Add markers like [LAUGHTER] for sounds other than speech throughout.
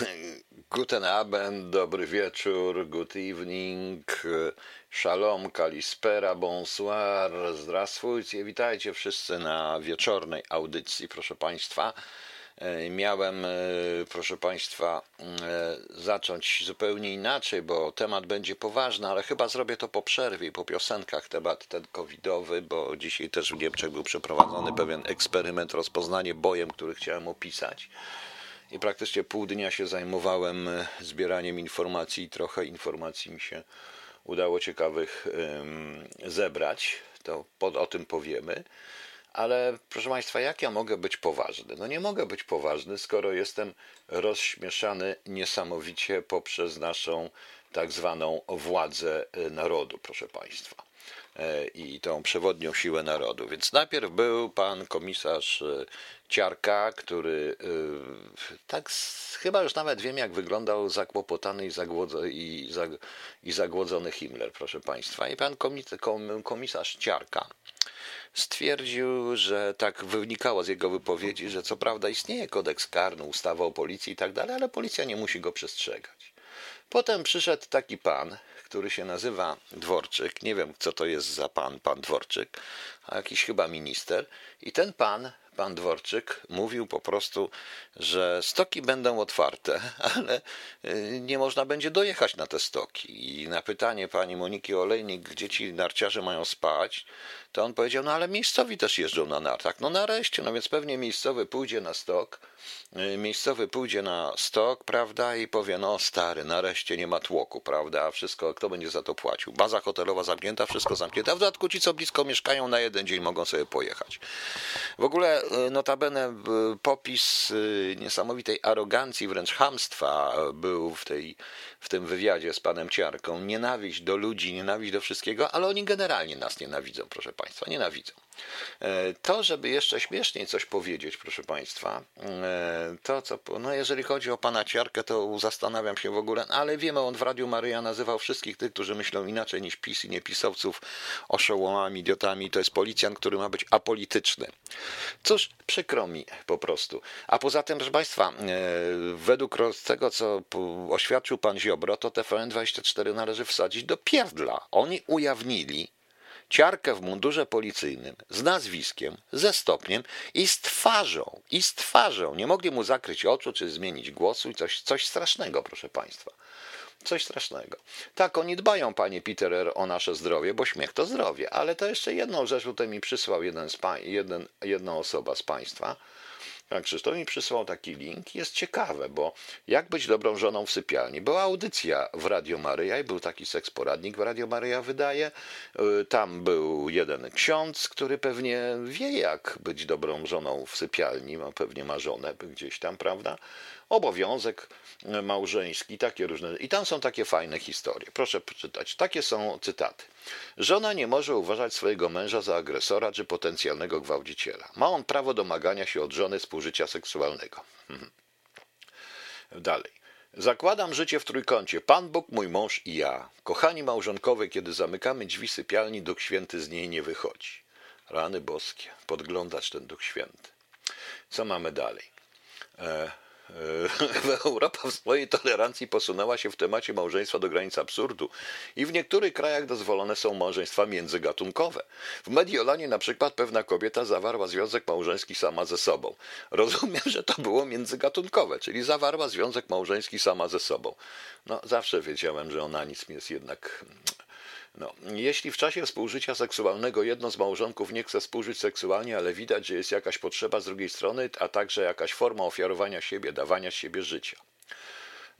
[CLEARS THROAT] Guten Abend, dobry wieczór, good evening, shalom, kalispera, bonsoir, zdrastwujcie, witajcie wszyscy na wieczornej audycji, proszę Państwa. E, miałem, e, proszę Państwa, e, zacząć zupełnie inaczej, bo temat będzie poważny, ale chyba zrobię to po przerwie i po piosenkach, temat ten covidowy, bo dzisiaj też w Niemczech był przeprowadzony pewien eksperyment, rozpoznanie bojem, który chciałem opisać i praktycznie pół dnia się zajmowałem e, zbieraniem informacji i trochę informacji mi się udało ciekawych zebrać. To pod, o tym powiemy. Ale proszę Państwa, jak ja mogę być poważny? No nie mogę być poważny, skoro jestem rozśmieszany niesamowicie poprzez naszą tak zwaną władzę e, narodu, proszę Państwa. E, i tą przewodnią siłę narodu. Więc najpierw był pan komisarz e, Ciarka, który e, tak chyba już nawet wiem, jak wyglądał zakłopotany i, zagłodzony, i, i zagłodzony Himmler, proszę państwa. I pan komisarz Ciarka stwierdził, że tak wynikało z jego wypowiedzi, że co prawda istnieje kodeks karny, ustawa o policji i tak dalej, ale policja nie musi go przestrzegać. Potem przyszedł taki pan, który się nazywa Dworczyk. Nie wiem, co to jest za pan, pan Dworczyk, a jakiś chyba minister. I ten pan, pan Dworczyk, mówił po prostu, że stoki będą otwarte, [LAUGHS] ale y, nie można będzie dojechać na te stoki. I na pytanie pani Moniki Olejnik, gdzie ci narciarze mają spać, to on powiedział, no ale miejscowi też jeżdżą na nartach. No nareszcie, no więc pewnie miejscowy pójdzie na stok, y, miejscowy pójdzie na stok, prawda, i powie, no stary, nareszcie nie ma tłoku, prawda, a wszystko, kto będzie za to płacił? Baza hotelowa zamknięta, wszystko zamknięte, a w dodatku ci, co blisko mieszkają, na jeden dzień mogą sobie pojechać. W ogóle y, notabene popis niesamowitej arogancji, wręcz hamstwa był w, tej, w tym wywiadzie z panem Ciarką. Nienawiść do ludzi, nienawiść do wszystkiego, ale oni generalnie nas nienawidzą, proszę Państwa, nienawidzą. E, to, żeby jeszcze śmieszniej coś powiedzieć, proszę Państwa, e, to co, no jeżeli chodzi o pana Ciarkę, to zastanawiam się w ogóle, ale wiemy, on w Radiu Maryja nazywał wszystkich tych, którzy myślą inaczej niż PiS i niepisowców oszołomami, idiotami, to jest policjant, który ma być apolityczny. Cóż, przykro mi po prostu. A poza tym, proszę Państwa, e, według tego, co oświadczył pan Ziobro, to TVN24 należy wsadzić do pierdla. Oni ujawnili, ciarkę w mundurze policyjnym, z nazwiskiem, ze stopniem i z twarzą, i z twarzą. Nie mogli mu zakryć oczu czy zmienić głosu i coś, coś strasznego, proszę Państwa. Coś strasznego. Tak, oni dbają, panie Peter, o nasze zdrowie, bo śmiech to zdrowie. Ale to jeszcze jedną rzecz tutaj mi przysłał jeden, z pa- jeden, jedna osoba z Państwa Krzysztof mi przysłał taki link. Jest ciekawe, bo jak być dobrą żoną w sypialni? Była audycja w Radio Maryja i był taki seks poradnik w Radio Maryja wydaje. Y, tam był jeden ksiądz, który pewnie wie, jak być dobrą żoną w sypialni. Ma, pewnie ma żonę gdzieś tam, prawda? Obowiązek małżeński, takie różne. I tam są takie fajne historie. Proszę przeczytać. Takie są cytaty. Żona nie może uważać swojego męża za agresora czy potencjalnego gwałciciela. Ma on prawo domagania się od żony współżycia seksualnego. [LAUGHS] Dalej. Zakładam życie w trójkącie. Pan Bóg, mój mąż i ja. Kochani małżonkowie, kiedy zamykamy drzwi sypialni, Duch Święty z niej nie wychodzi. Rany boskie. Podglądać ten Duch Święty. Co mamy dalej? E, [LAUGHS] Europa w swojej tolerancji posunęła się w temacie małżeństwa do granic absurdu i w niektórych krajach dozwolone są małżeństwa międzygatunkowe. W Mediolanie na przykład pewna kobieta zawarła związek małżeński sama ze sobą. Rozumiem, że to było międzygatunkowe, czyli zawarła związek małżeński sama ze sobą. No, zawsze wiedziałem, że ona nic jest jednak no, jeśli w czasie współżycia seksualnego jedno z małżonków nie chce współżyć seksualnie, ale widać, że jest jakaś potrzeba z drugiej strony, a także jakaś forma ofiarowania siebie, dawania siebie życia.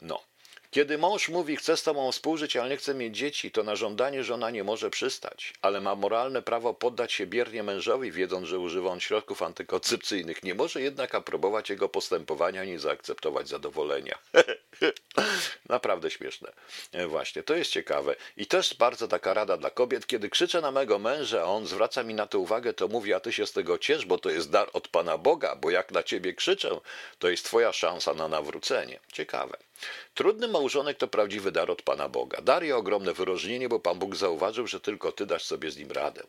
No. Kiedy mąż mówi, chce z tobą współżyć, ale nie chce mieć dzieci, to na żądanie żona nie może przystać, ale ma moralne prawo poddać się biernie mężowi, wiedząc, że używa on środków antykoncepcyjnych. Nie może jednak aprobować jego postępowania, ani zaakceptować zadowolenia. [LAUGHS] Naprawdę śmieszne. E, właśnie, to jest ciekawe. I też bardzo taka rada dla kobiet, kiedy krzyczę na mego męża, a on zwraca mi na to uwagę, to mówi, a ty się z tego ciesz, bo to jest dar od Pana Boga, bo jak na ciebie krzyczę, to jest twoja szansa na nawrócenie. Ciekawe. Trudny małżonek to prawdziwy dar od Pana Boga. Dar i ogromne wyróżnienie, bo Pan Bóg zauważył, że tylko Ty dasz sobie z nim radę.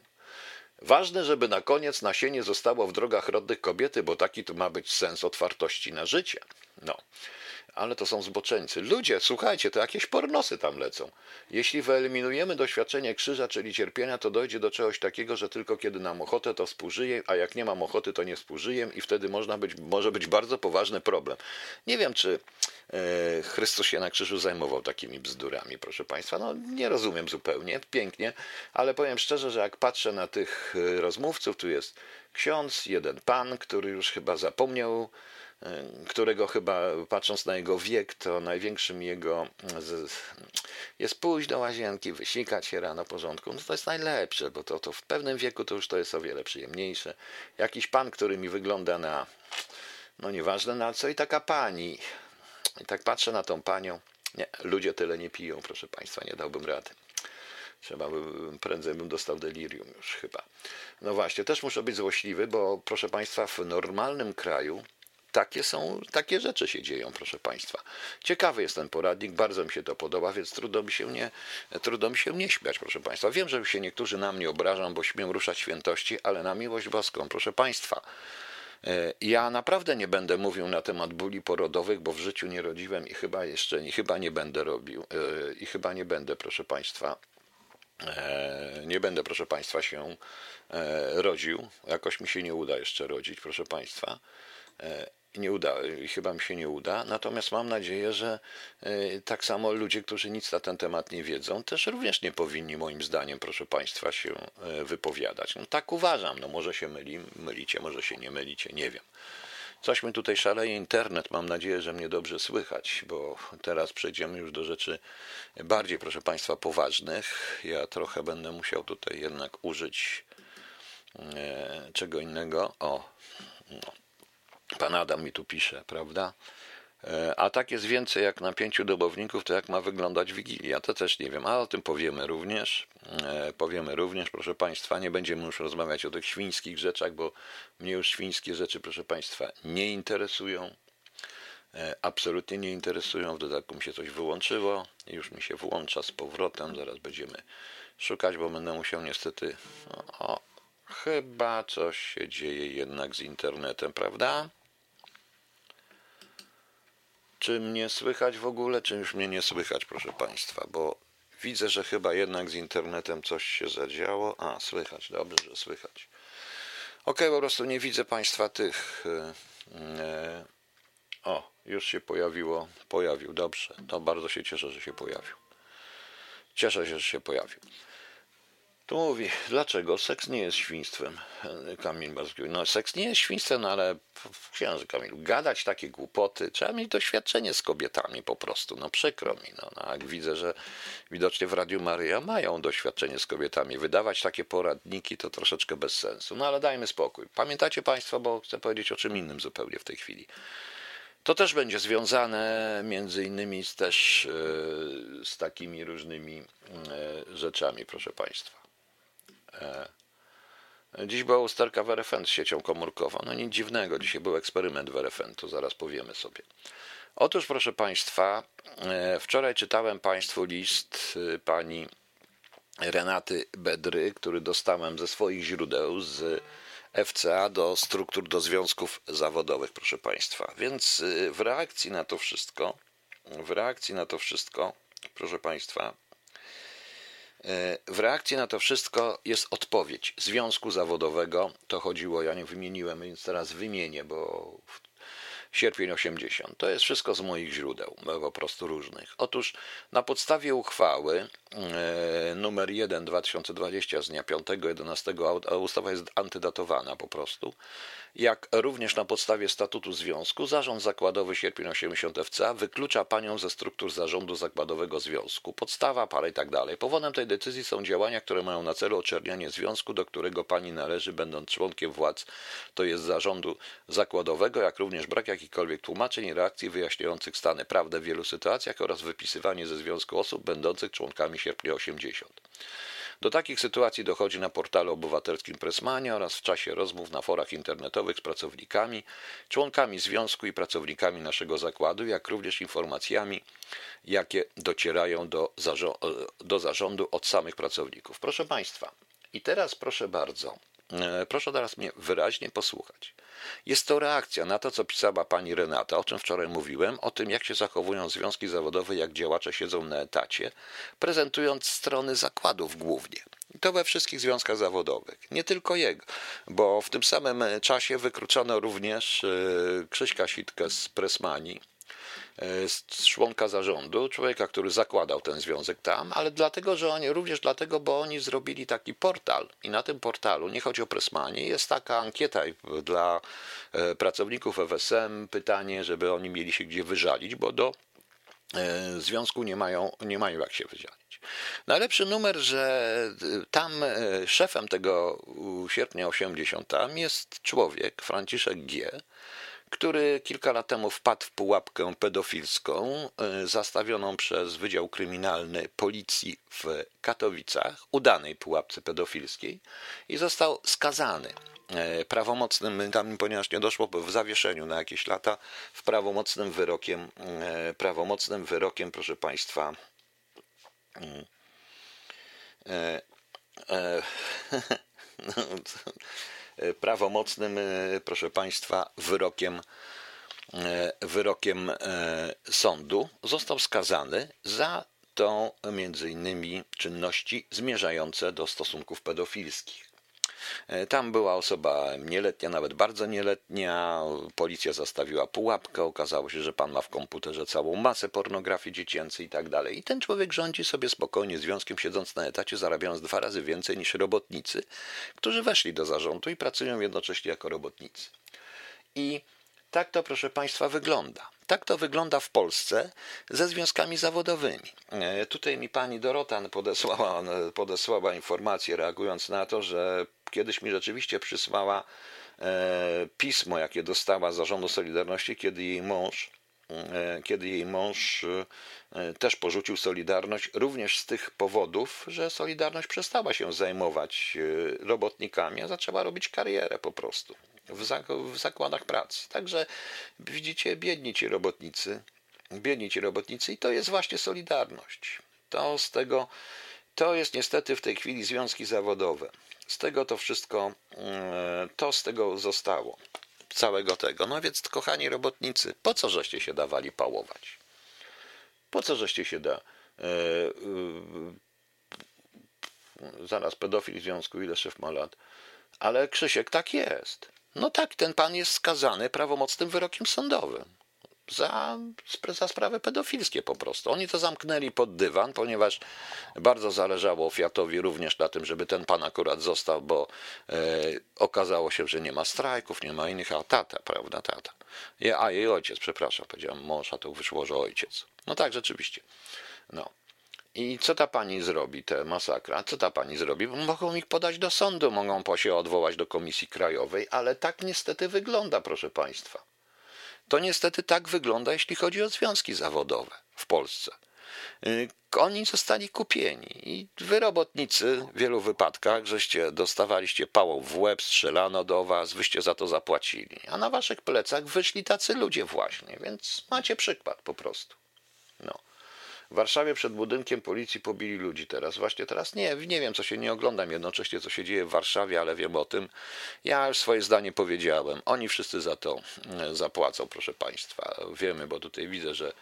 Ważne, żeby na koniec nasienie zostało w drogach rodnych kobiety, bo taki to ma być sens otwartości na życie. No. Ale to są zboczeńcy. Ludzie, słuchajcie, to jakieś pornosy tam lecą. Jeśli wyeliminujemy doświadczenie krzyża, czyli cierpienia, to dojdzie do czegoś takiego, że tylko kiedy nam ochotę, to współżyję, a jak nie mam ochoty, to nie współżyję i wtedy można być, może być bardzo poważny problem. Nie wiem, czy e, Chrystus się na krzyżu zajmował takimi bzdurami, proszę Państwa. No, nie rozumiem zupełnie, pięknie, ale powiem szczerze, że jak patrzę na tych e, rozmówców, tu jest ksiądz, jeden pan, który już chyba zapomniał którego chyba patrząc na jego wiek, to największym jego jest pójść do łazienki, wysikać się rano porządku. No to jest najlepsze, bo to, to w pewnym wieku to już to jest o wiele przyjemniejsze. Jakiś pan, który mi wygląda na, no nieważne na co, i taka pani. I tak patrzę na tą panią. Nie, ludzie tyle nie piją, proszę państwa, nie dałbym rady. Trzeba by, prędzej bym dostał delirium już chyba. No właśnie, też muszę być złośliwy, bo proszę państwa, w normalnym kraju takie są, takie rzeczy się dzieją, proszę Państwa. Ciekawy jest ten poradnik, bardzo mi się to podoba, więc trudno mi się nie, trudno mi się nie śmiać, proszę Państwa. Wiem, że się niektórzy na mnie obrażą, bo śmiem ruszać świętości, ale na miłość boską, proszę Państwa. E, ja naprawdę nie będę mówił na temat bóli porodowych, bo w życiu nie rodziłem i chyba jeszcze nie, chyba nie będę robił e, i chyba nie będę, proszę Państwa, e, nie będę, proszę Państwa, się rodził. Jakoś mi się nie uda jeszcze rodzić, proszę Państwa nie uda, chyba mi się nie uda. Natomiast mam nadzieję, że e, tak samo ludzie, którzy nic na ten temat nie wiedzą, też również nie powinni, moim zdaniem, proszę Państwa, się e, wypowiadać. No tak uważam, no może się myli, mylicie, może się nie mylicie, nie wiem. Coś mi tutaj szaleje internet. Mam nadzieję, że mnie dobrze słychać, bo teraz przejdziemy już do rzeczy bardziej, proszę Państwa, poważnych. Ja trochę będę musiał tutaj jednak użyć e, czego innego. O, no, Pan Adam mi tu pisze, prawda? E, a tak jest więcej jak na pięciu dobowników, to jak ma wyglądać Wigilia, to też nie wiem, ale o tym powiemy również. E, powiemy również, proszę Państwa, nie będziemy już rozmawiać o tych świńskich rzeczach, bo mnie już świńskie rzeczy, proszę Państwa, nie interesują. E, absolutnie nie interesują. W dodatku mi się coś wyłączyło już mi się włącza z powrotem. Zaraz będziemy szukać, bo będę musiał niestety. O, chyba coś się dzieje jednak z internetem, prawda? Czy mnie słychać w ogóle, czy już mnie nie słychać, proszę Państwa, bo widzę, że chyba jednak z internetem coś się zadziało. A, słychać, dobrze, że słychać. Ok, po prostu nie widzę Państwa tych. Yy, o, już się pojawiło, pojawił, dobrze. To bardzo się cieszę, że się pojawił. Cieszę się, że się pojawił. Tu mówi, dlaczego seks nie jest świństwem? Kamil Bazgiuj. No seks nie jest świństwem, ale księży Kamil, gadać takie głupoty, trzeba mieć doświadczenie z kobietami po prostu, no przykro mi. No, no jak widzę, że widocznie w Radiu Maryja mają doświadczenie z kobietami, wydawać takie poradniki to troszeczkę bez sensu. No ale dajmy spokój. Pamiętacie Państwo, bo chcę powiedzieć o czym innym zupełnie w tej chwili. To też będzie związane między innymi z, też e, z takimi różnymi e, rzeczami, proszę Państwa. E, dziś była usterka w RFN z siecią komórkową. No nic dziwnego, dzisiaj był eksperyment w RFN, to zaraz powiemy sobie. Otóż, proszę Państwa, e, wczoraj czytałem Państwu list e, pani Renaty Bedry, który dostałem ze swoich źródeł z FCA do struktur, do związków zawodowych, proszę Państwa. Więc w reakcji na to wszystko, w reakcji na to wszystko, proszę Państwa, w reakcji na to wszystko jest odpowiedź związku zawodowego. To chodziło, ja nie wymieniłem, więc teraz wymienię, bo sierpień 80. To jest wszystko z moich źródeł, po prostu różnych. Otóż na podstawie uchwały e, numer 1 2020 z dnia 5.11, a ustawa jest antydatowana po prostu, jak również na podstawie statutu związku, zarząd zakładowy sierpień 80 FCA wyklucza panią ze struktur zarządu zakładowego związku. Podstawa, parę i tak dalej. Powodem tej decyzji są działania, które mają na celu oczernianie związku, do którego pani należy, będąc członkiem władz, to jest zarządu zakładowego, jak również brak jakichkolwiek tłumaczeń i reakcji wyjaśniających stany prawne w wielu sytuacjach oraz wypisywanie ze związku osób będących członkami sierpnia 80. Do takich sytuacji dochodzi na portalu obywatelskim Pressmania oraz w czasie rozmów na forach internetowych z pracownikami, członkami związku i pracownikami naszego zakładu, jak również informacjami, jakie docierają do, do zarządu od samych pracowników. Proszę Państwa, i teraz proszę bardzo, e, proszę teraz mnie wyraźnie posłuchać. Jest to reakcja na to, co pisała pani Renata, o czym wczoraj mówiłem, o tym, jak się zachowują związki zawodowe, jak działacze siedzą na etacie, prezentując strony zakładów głównie. I to we wszystkich związkach zawodowych, nie tylko jego, bo w tym samym czasie wykluczono również e, Krzyśka Sitkę z Presmani, członka zarządu, człowieka, który zakładał ten związek tam, ale dlatego, że oni, również dlatego, bo oni zrobili taki portal i na tym portalu, nie chodzi o Pressmanie, jest taka ankieta dla e, pracowników FSM, pytanie, żeby oni mieli się gdzie wyżalić, bo do związku nie mają, nie mają jak się wyżalić. Najlepszy numer, że tam e, szefem tego sierpnia 80 tam jest człowiek, Franciszek G., który kilka lat temu wpadł w pułapkę pedofilską e, zastawioną przez Wydział Kryminalny Policji w Katowicach, udanej pułapce pedofilskiej i został skazany e, prawomocnym, tam, ponieważ nie doszło w zawieszeniu na jakieś lata, w prawomocnym wyrokiem, prawomocnym wyrokiem, proszę Państwa, E, e, [LAUGHS] prawomocnym, e, proszę Państwa, wyrokiem, wyrokiem sądu został skazany za to między innymi czynności zmierzające do stosunków pedofilskich. E, tam była osoba nieletnia, nawet bardzo nieletnia. Policja zastawiła pułapkę. Okazało się, że pan ma w komputerze całą masę pornografii dziecięcej i tak dalej. I ten człowiek rządzi sobie spokojnie związkiem, siedząc na etacie, zarabiając dwa razy więcej niż robotnicy, którzy weszli do zarządu i pracują jednocześnie jako robotnicy. I tak to, proszę Państwa, wygląda. Tak to wygląda w Polsce ze związkami zawodowymi. E, tutaj mi pani Dorotan podesłała, podesłała informację, reagując na to, że kiedyś mi rzeczywiście przysłała e, pismo, jakie dostała z Zarządu Solidarności, kiedy jej mąż e, kiedy jej mąż też porzucił Solidarność, również z tych powodów, że Solidarność przestała się zajmować robotnikami, a zaczęła robić karierę po prostu w, w zakładach pracy. Także widzicie, biedni ci robotnicy, biedni ci robotnicy i to jest właśnie Solidarność. To z tego, to jest niestety w tej chwili związki zawodowe. Z tego to wszystko, mm, to z tego zostało. Całego tego. No więc, kochani robotnicy, po co żeście się dawali pałować? Po co żeście się da. E, e, zaraz, pedofil w związku, ile szef ma lat? Ale Krzysiek, tak jest. No tak, ten pan jest skazany prawomocnym wyrokiem sądowym. Za, za sprawy pedofilskie po prostu. Oni to zamknęli pod dywan, ponieważ bardzo zależało Fiatowi również na tym, żeby ten pan akurat został, bo e, okazało się, że nie ma strajków, nie ma innych, a tata, prawda, tata. A jej ojciec, przepraszam, powiedziałem mąż, a to wyszło, że ojciec. No tak, rzeczywiście. No. I co ta pani zrobi, te masakra? Co ta pani zrobi? Mogą ich podać do sądu, mogą się odwołać do Komisji Krajowej, ale tak niestety wygląda, proszę państwa. To niestety tak wygląda, jeśli chodzi o związki zawodowe w Polsce. Y, oni zostali kupieni i wy robotnicy w wielu wypadkach, żeście dostawaliście pałą w łeb, strzelano do was, wyście za to zapłacili. A na waszych plecach wyszli tacy ludzie właśnie, więc macie przykład po prostu. W Warszawie przed budynkiem policji pobili ludzi teraz. Właśnie teraz nie, nie wiem, co się nie oglądam jednocześnie, co się dzieje w Warszawie, ale wiem o tym. Ja już swoje zdanie powiedziałem. Oni wszyscy za to e, zapłacą, proszę Państwa. Wiemy, bo tutaj widzę, że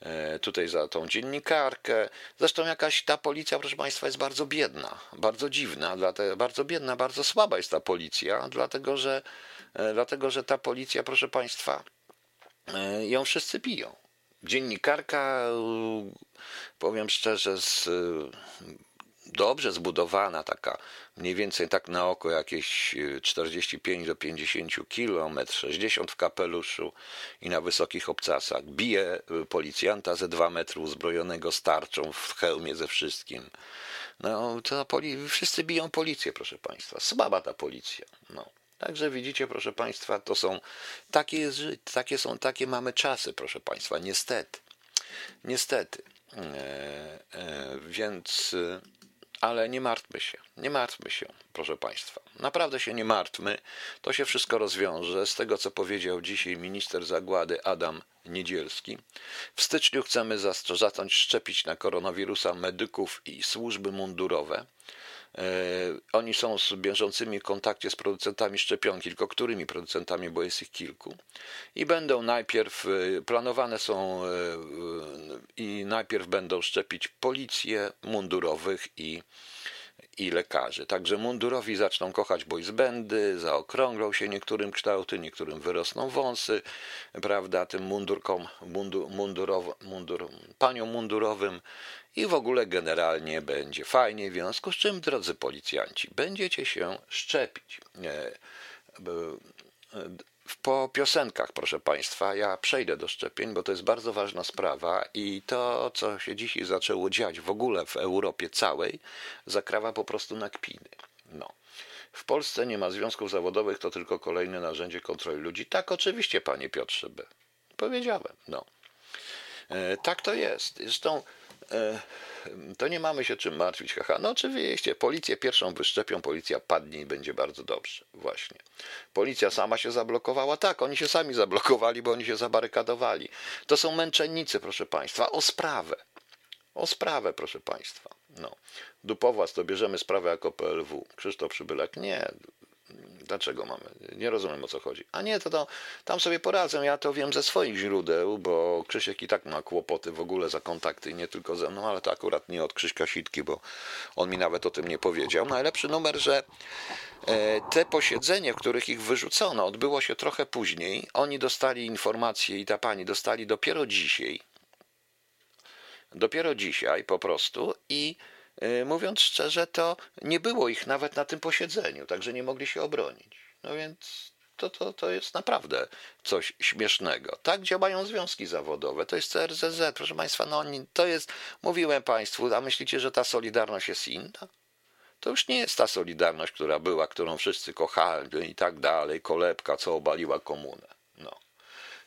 e, tutaj za tą dziennikarkę. Zresztą jakaś ta policja, proszę Państwa, jest bardzo biedna, bardzo dziwna, dlatego, bardzo biedna, bardzo słaba jest ta policja, dlatego że, e, dlatego że ta policja, proszę Państwa, ją wszyscy piją dziennikarka, powiem szczerze, z, dobrze zbudowana, taka mniej więcej tak na oko jakieś 45 do 50 km, 60 w kapeluszu i na wysokich obcasach. Bije policjanta ze 2 metry uzbrojonego starczą w hełmie ze wszystkim. No, to poli- wszyscy biją policję, proszę Państwa. Słaba ta policja. No. Także widzicie, proszę Państwa, to są takie, takie są, takie mamy czasy, proszę Państwa, niestety. Niestety. E, e, więc, ale nie martwmy się, nie martwmy się, proszę Państwa. Naprawdę się nie martwmy, to się wszystko rozwiąże. Z tego, co powiedział dzisiaj minister zagłady Adam Niedzielski. W styczniu chcemy zacząć szczepić na koronawirusa medyków i służby mundurowe. Oni są z bieżącymi kontakcie z producentami szczepionki, tylko którymi producentami, bo jest ich kilku. I będą najpierw, planowane są i najpierw będą szczepić policję mundurowych i i lekarzy. Także mundurowi zaczną kochać boysbandy, zaokrąglą się niektórym kształty, niektórym wyrosną wąsy, prawda, tym mundurkom, mundur, mundurow, mundur, paniom mundurowym i w ogóle generalnie będzie fajnie, w związku z czym, drodzy policjanci, będziecie się szczepić. E, po piosenkach, proszę Państwa, ja przejdę do szczepień, bo to jest bardzo ważna sprawa i to, co się dzisiaj zaczęło dziać w ogóle w Europie całej, zakrawa po prostu na kpiny. No. W Polsce nie ma związków zawodowych, to tylko kolejne narzędzie kontroli ludzi. Tak, oczywiście, panie Piotrze B. Powiedziałem, no. E, tak to jest. Zresztą e, to nie mamy się czym martwić, haha. No oczywiście, policję pierwszą wyszczepią, policja padnie i będzie bardzo dobrze. Właśnie. Policja sama się zablokowała. Tak, oni się sami zablokowali, bo oni się zabarykadowali. To są męczennicy, proszę Państwa, o sprawę. O sprawę, proszę Państwa. No. Dupowas to bierzemy sprawę jako PLW. Krzysztof Przybylak, nie. Dlaczego mamy? Nie rozumiem o co chodzi. A nie, to, to tam sobie poradzę. Ja to wiem ze swoich źródeł, bo Krzysiek i tak ma kłopoty w ogóle za kontakty, nie tylko ze mną, ale to akurat nie od Krzyśka Sitki, bo on mi nawet o tym nie powiedział. Najlepszy numer, że e, te posiedzenie, w których ich wyrzucono, odbyło się trochę później. Oni dostali informacje i ta pani dostali dopiero dzisiaj. Dopiero dzisiaj po prostu i mówiąc szczerze, to nie było ich nawet na tym posiedzeniu, także nie mogli się obronić. No więc to, to, to jest naprawdę coś śmiesznego. Tak działają związki zawodowe. To jest CRZZ, proszę Państwa. No, to jest, mówiłem Państwu, a myślicie, że ta solidarność jest inna? To już nie jest ta solidarność, która była, którą wszyscy kochali i tak dalej, kolebka, co obaliła komunę. No.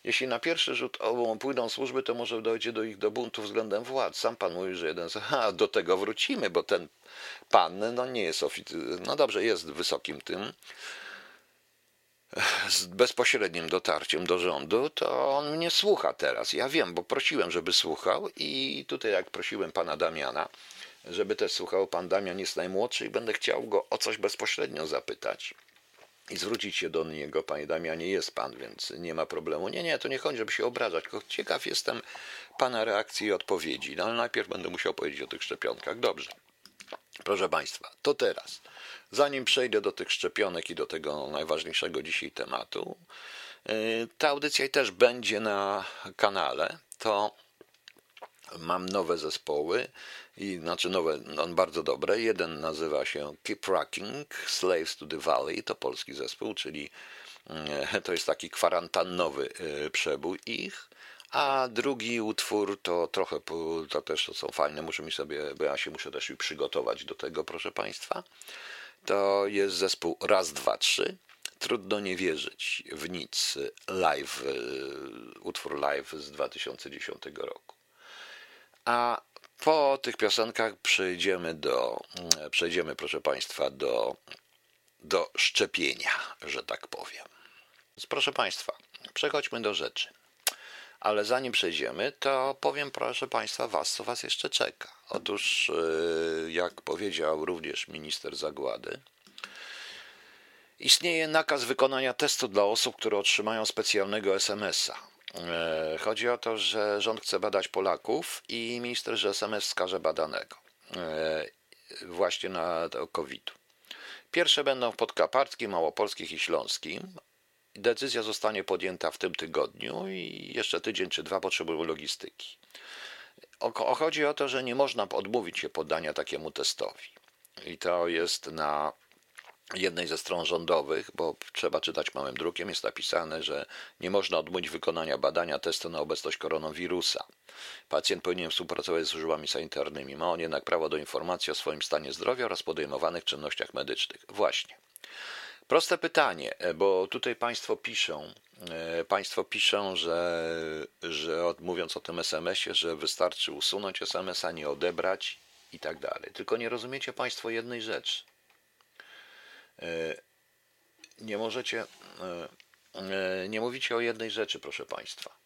Jeśli na pierwszy rzut oką pójdą służby, to może dojdzie do ich do buntu względem władz. Sam pan mówi, że jeden z... [LAUGHS] A, do tego wrócimy, bo ten pan no nie jest oficjalny. No dobrze, jest wysokim tym z bezpośrednim dotarciem do rządu, to on mnie słucha teraz. Ja wiem, bo prosiłem, żeby słuchał i tutaj jak prosiłem pana Damiana, żeby też słuchał, pan Damian jest najmłodszy i będę chciał go o coś bezpośrednio zapytać i zwrócić się do niego, panie Damianie, jest pan, więc nie ma problemu. Nie, nie, to nie chodzi, żeby się obrażać, tylko ciekaw jestem pana reakcji i odpowiedzi. No ale najpierw będę musiał powiedzieć o tych szczepionkach. Dobrze. Proszę państwa, to teraz, zanim przejdę do tych szczepionek i do tego najważniejszego dzisiaj tematu, y, ta audycja też będzie na kanale, to mam nowe zespoły i znaczy nowe, on bardzo dobre. Jeden nazywa się Keep Rocking, Slaves to the Valley, to polski zespół, czyli e, to jest taki kwarantannowy e, przebój ich. A drugi utwór to trochę, to też są fajne, muszę mi sobie, bo ja się muszę też przygotować do tego, proszę Państwa. To jest zespół Raz, Dwa, Trzy. Trudno nie wierzyć w nic. Live, e, utwór live z 2010 roku. A po tych piosenkach przejdziemy do, przejdziemy, proszę Państwa, do, do szczepienia, że tak powiem. Więc proszę Państwa, przechodźmy do rzeczy. Ale zanim przejdziemy, to powiem, proszę Państwa, Was, co Was jeszcze czeka. Otóż, y, jak powiedział również minister Zagłady, istnieje nakaz wykonania testu dla osób, które otrzymają specjalnego SMS-a. E, chodzi o to, że rząd chce badać Polaków i minister, SMS wskaże badanego e, właśnie na COVID. Pierwsze będą w Podkarpackim, Małopolskich i Śląskim. Decyzja zostanie podjęta w tym tygodniu i jeszcze tydzień czy dwa potrzebują logistyki. Chodzi o to, że nie można odmówić się poddania takiemu testowi. I to jest na jednej ze stron rządowych, bo trzeba czytać małym drukiem, jest napisane, że nie można odmówić wykonania badania testu na obecność koronawirusa. Pacjent powinien współpracować z służbami sanitarnymi. Ma on jednak prawo do informacji o swoim stanie zdrowia oraz podejmowanych czynnościach medycznych. Właśnie. Proste pytanie, bo tutaj Państwo piszą, e, Państwo piszą, że, że mówiąc o tym SMS-ie, że wystarczy usunąć SMS-a, nie odebrać i tak dalej. Tylko nie rozumiecie Państwo jednej rzeczy nie możecie, e, e, nie mówicie o jednej rzeczy, proszę Państwa.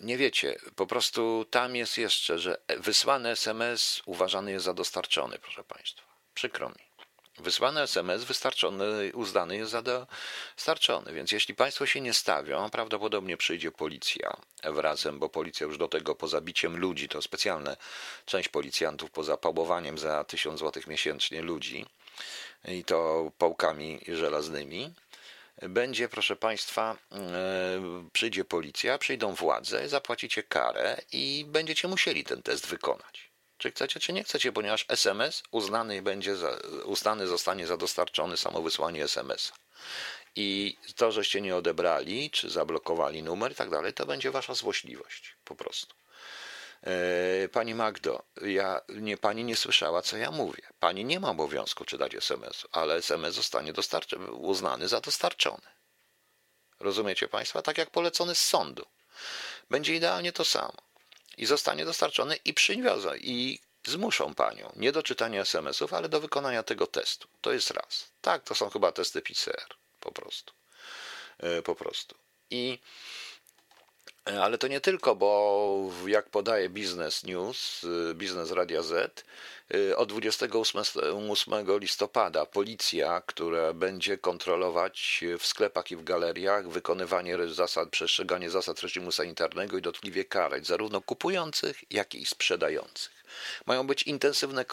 Nie wiecie, po prostu tam jest jeszcze, że wysłany SMS uważany jest za dostarczony, proszę Państwa. Przykro mi. Wysłany SMS wystarczony, uznany jest za dostarczony, więc jeśli Państwo się nie stawią, prawdopodobnie przyjdzie policja wrazem, bo policja już do tego poza biciem ludzi, to specjalne część policjantów poza pałowaniem za 1000 zł miesięcznie ludzi i to pałkami żelaznymi, będzie, proszę Państwa, e, przyjdzie policja, przyjdą władze, zapłacicie karę i będziecie musieli ten test wykonać czy chcecie, czy nie chcecie, ponieważ SMS uznany będzie, za, uznany zostanie za dostarczony samo wysłanie SMS-a. I to, żeście nie odebrali, czy zablokowali numer i tak dalej, to będzie wasza złośliwość, po prostu. E, pani Magdo, ja, nie, pani nie słyszała, co ja mówię. Pani nie ma obowiązku czytać SMS-u, ale SMS zostanie uznany za dostarczony. Rozumiecie Państwa? Tak jak polecony z sądu. Będzie idealnie to samo i zostanie dostarczony i przywiozą i zmuszą panią nie do czytania SMS-ów, ale do wykonania tego testu. To jest raz. Tak, to są chyba testy PCR. Po prostu. E, po prostu. I ale to nie tylko, bo jak podaje Business News, e, Biznes Radia Z, od 28 listopada policja, która będzie kontrolować w sklepach i w galeriach wykonywanie zasad, przestrzeganie zasad reżimu sanitarnego i dotkliwie karać zarówno kupujących, jak i sprzedających. Mają być intensywne,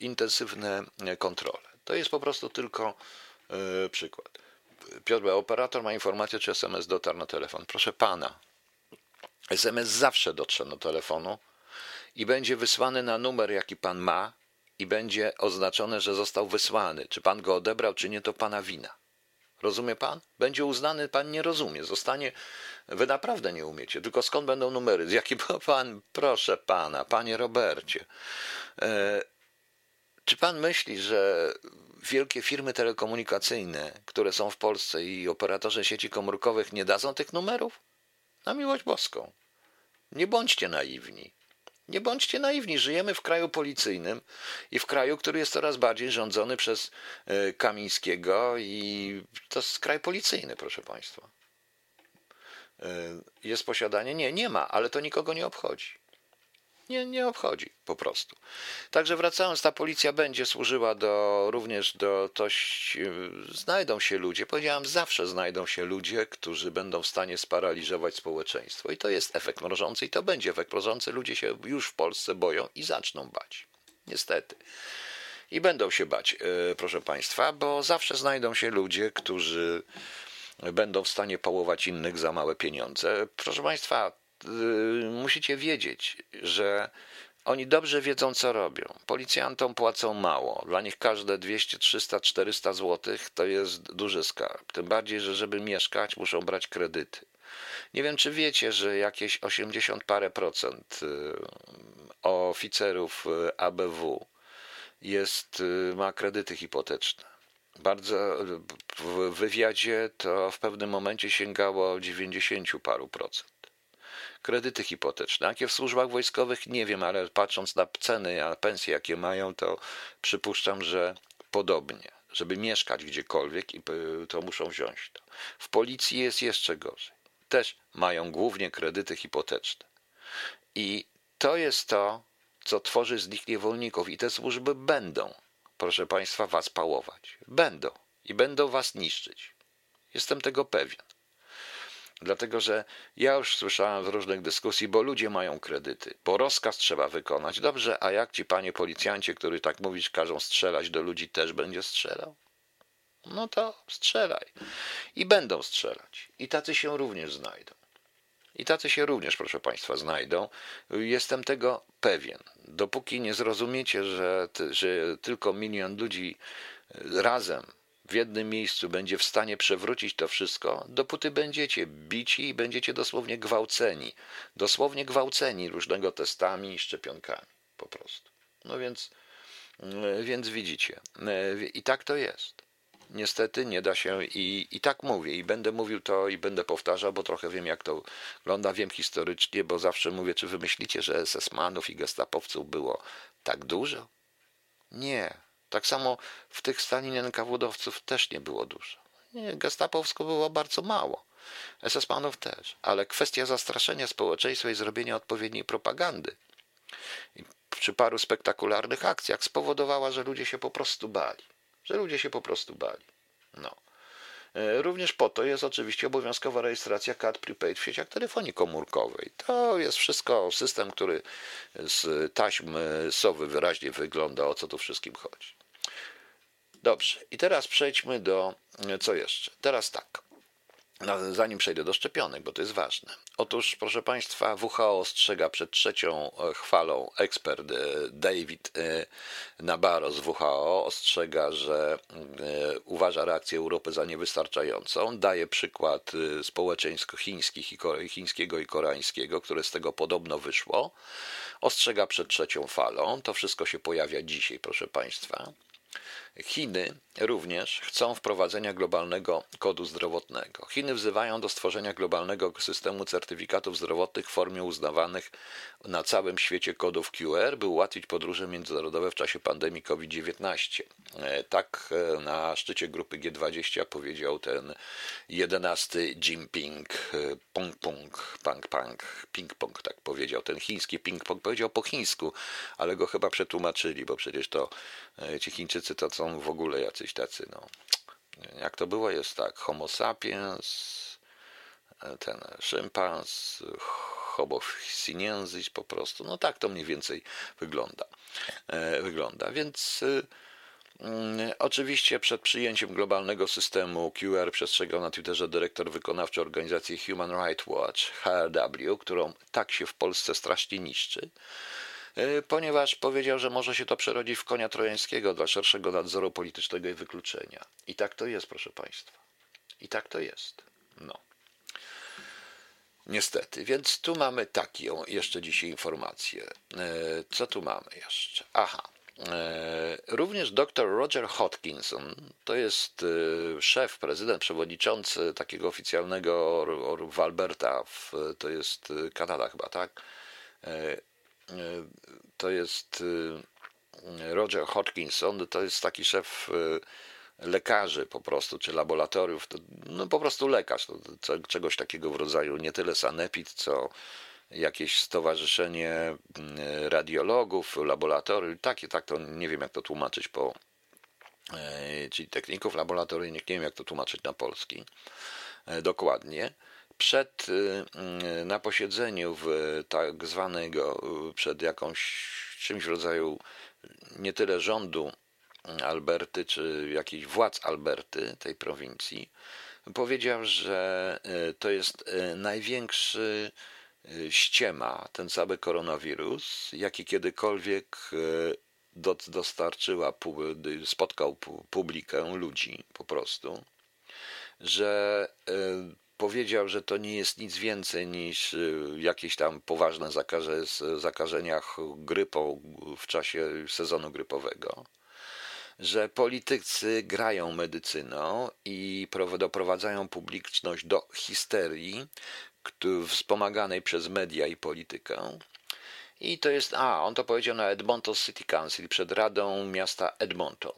intensywne kontrole. To jest po prostu tylko przykład. Piotr, operator ma informację, czy SMS dotarł na telefon. Proszę pana, SMS zawsze dotrze do telefonu i będzie wysłany na numer, jaki pan ma, i będzie oznaczone, że został wysłany. Czy pan go odebrał, czy nie, to pana wina. Rozumie pan? Będzie uznany, pan nie rozumie. Zostanie, wy naprawdę nie umiecie. Tylko skąd będą numery? Z jaki pan, proszę pana, panie Robercie. E, czy pan myśli, że wielkie firmy telekomunikacyjne, które są w Polsce i operatorzy sieci komórkowych nie dadzą tych numerów? Na miłość boską. Nie bądźcie naiwni. Nie bądźcie naiwni. Żyjemy w kraju policyjnym i w kraju, który jest coraz bardziej rządzony przez e, Kamińskiego i to jest kraj policyjny, proszę Państwa. E, jest posiadanie? Nie, nie ma, ale to nikogo nie obchodzi nie, nie obchodzi po prostu. Także wracając, ta policja będzie służyła do, również do toś, znajdą się ludzie, powiedziałem, zawsze znajdą się ludzie, którzy będą w stanie sparaliżować społeczeństwo. I to jest efekt mrożący i to będzie efekt mrożący. Ludzie się już w Polsce boją i zaczną bać. Niestety. I będą się bać, e, proszę Państwa, bo zawsze znajdą się ludzie, którzy będą w stanie pałować innych za małe pieniądze. Proszę Państwa, musicie wiedzieć, że oni dobrze wiedzą, co robią. Policjantom płacą mało. Dla nich każde 200, 300, 400 zł to jest duży skarb. Tym bardziej, że żeby mieszkać, muszą brać kredyty. Nie wiem, czy wiecie, że jakieś 80 parę procent y, oficerów y, ABW jest, ma kredyty hipoteczne. Bardzo w wywiadzie to w pewnym momencie sięgało 90 paru procent kredyty hipoteczne. Jakie w służbach wojskowych nie wiem, ale patrząc na ceny, a pensje jakie mają, to przypuszczam, że podobnie. Żeby mieszkać gdziekolwiek, to muszą wziąć to. W policji jest jeszcze gorzej. Też mają głównie kredyty hipoteczne. I to jest to, co tworzy z nich niewolników. I te służby będą, proszę Państwa, was pałować. Będą. I będą was niszczyć. Jestem tego pewien. Dlatego, że ja już słyszałem w różnych dyskusji, bo ludzie mają kredyty, bo rozkaz trzeba wykonać. Dobrze, a jak ci panie policjancie, który tak mówisz, każą strzelać do ludzi, też będzie strzelał? No to strzelaj. I będą strzelać. I tacy się również znajdą. I tacy się również, proszę Państwa, znajdą. Jestem tego pewien. Dopóki nie zrozumiecie, że, że tylko milion ludzi razem w jednym miejscu będzie w stanie przewrócić to wszystko, dopóty będziecie bici i będziecie dosłownie gwałceni. Dosłownie gwałceni różnego testami i szczepionkami. Po prostu. No więc, mm, więc widzicie. I tak to jest. Niestety nie da się i, i tak mówię i będę mówił to i będę powtarzał, bo trochę wiem jak to wygląda, wiem historycznie, bo zawsze mówię, czy wy myślicie, że SS-manów i gestapowców było tak dużo? Nie, tak samo w tych Stalin NKWD-owców też nie było dużo. Gestapowsko było bardzo mało. SS-manów też. Ale kwestia zastraszenia społeczeństwa i zrobienia odpowiedniej propagandy. Przy paru spektakularnych akcjach spowodowała, że ludzie się po prostu bali. Że ludzie się po prostu bali. No. E, również po to jest oczywiście obowiązkowa rejestracja kart prepaid w sieciach telefonii komórkowej. To jest wszystko system, który z taśm sowy wyraźnie wygląda, o co tu wszystkim chodzi. Dobrze, i teraz przejdźmy do co jeszcze. Teraz tak. No, zanim przejdę do szczepionek, bo to jest ważne. Otóż, proszę Państwa, WHO ostrzega przed trzecią e, chwalą. Ekspert e, David e, Nabarro z WHO ostrzega, że uważa reakcję Europy za niewystarczającą. Daje przykład społeczeństw chińskich i chińskiego i koreańskiego, które z tego podobno wyszło. Ostrzega przed trzecią falą. To wszystko się pojawia dzisiaj, proszę Państwa. Chiny również chcą wprowadzenia globalnego kodu zdrowotnego. Chiny wzywają do stworzenia globalnego systemu certyfikatów zdrowotnych w formie uznawanych na całym świecie kodów QR, by ułatwić podróże międzynarodowe w czasie pandemii COVID-19. E, tak e, na szczycie grupy G20 powiedział ten jedenasty Jinping. E, pong pong, pang pang, ping pong, tak powiedział. Ten chiński ping pong powiedział po chińsku, ale go chyba przetłumaczyli, bo przecież to ci Chińczycy to są w ogóle jacyś tacy, no. Jak to było? Jest tak, homo sapiens, ten szympans, homo sinensis po prostu. No tak to mniej więcej wygląda. E, wygląda. Więc y, mm, Oczywiście przed przyjęciem globalnego systemu QR przestrzegał na Twitterze dyrektor wykonawczy organizacji Human Rights Watch, HRW, którą tak się w Polsce strasznie niszczy, e, ponieważ powiedział, że może się to przerodzić w konia trojańskiego dla szerszego nadzoru politycznego i wykluczenia. I tak to jest, proszę Państwa. I tak to jest. No. Niestety, więc tu mamy taką jeszcze dzisiaj informację. E, co tu mamy jeszcze? Aha. E, również dr Roger Hodkinson, to jest e, szef, prezydent, przewodniczący takiego oficjalnego w Alberta, to jest Kanada chyba, tak? To jest Roger Hodkinson, to jest taki szef lekarzy po prostu, czy laboratoriów, to, no po prostu lekarz, to, to, czegoś takiego w rodzaju nie tyle sanepid, co jakieś stowarzyszenie mm, radiologów, laboratoriów, takie, tak to nie wiem jak to tłumaczyć po, e, czyli techników laboratoryjnych, nie wiem jak to tłumaczyć na polski e, dokładnie. Przed, y, mm, na posiedzeniu w tak zwanego, przed jakąś czymś w rodzaju nie tyle rządu, Alberty, czy jakichś władz Alberty, tej prowincji, powiedział, że e, to jest e, największy e, ściema, ten cały koronawirus, jaki kiedykolwiek dostarczyła, spotkał publikę ludzi po prostu, że powiedział, że to nie jest nic więcej niż jakieś tam poważne zakażenia grypą w czasie sezonu grypowego że politycy grają medycyną i doprowadzają publiczność do histerii wspomaganej przez media i politykę. I to jest, a on to powiedział na Edmonton City Council przed Radą Miasta Edmonton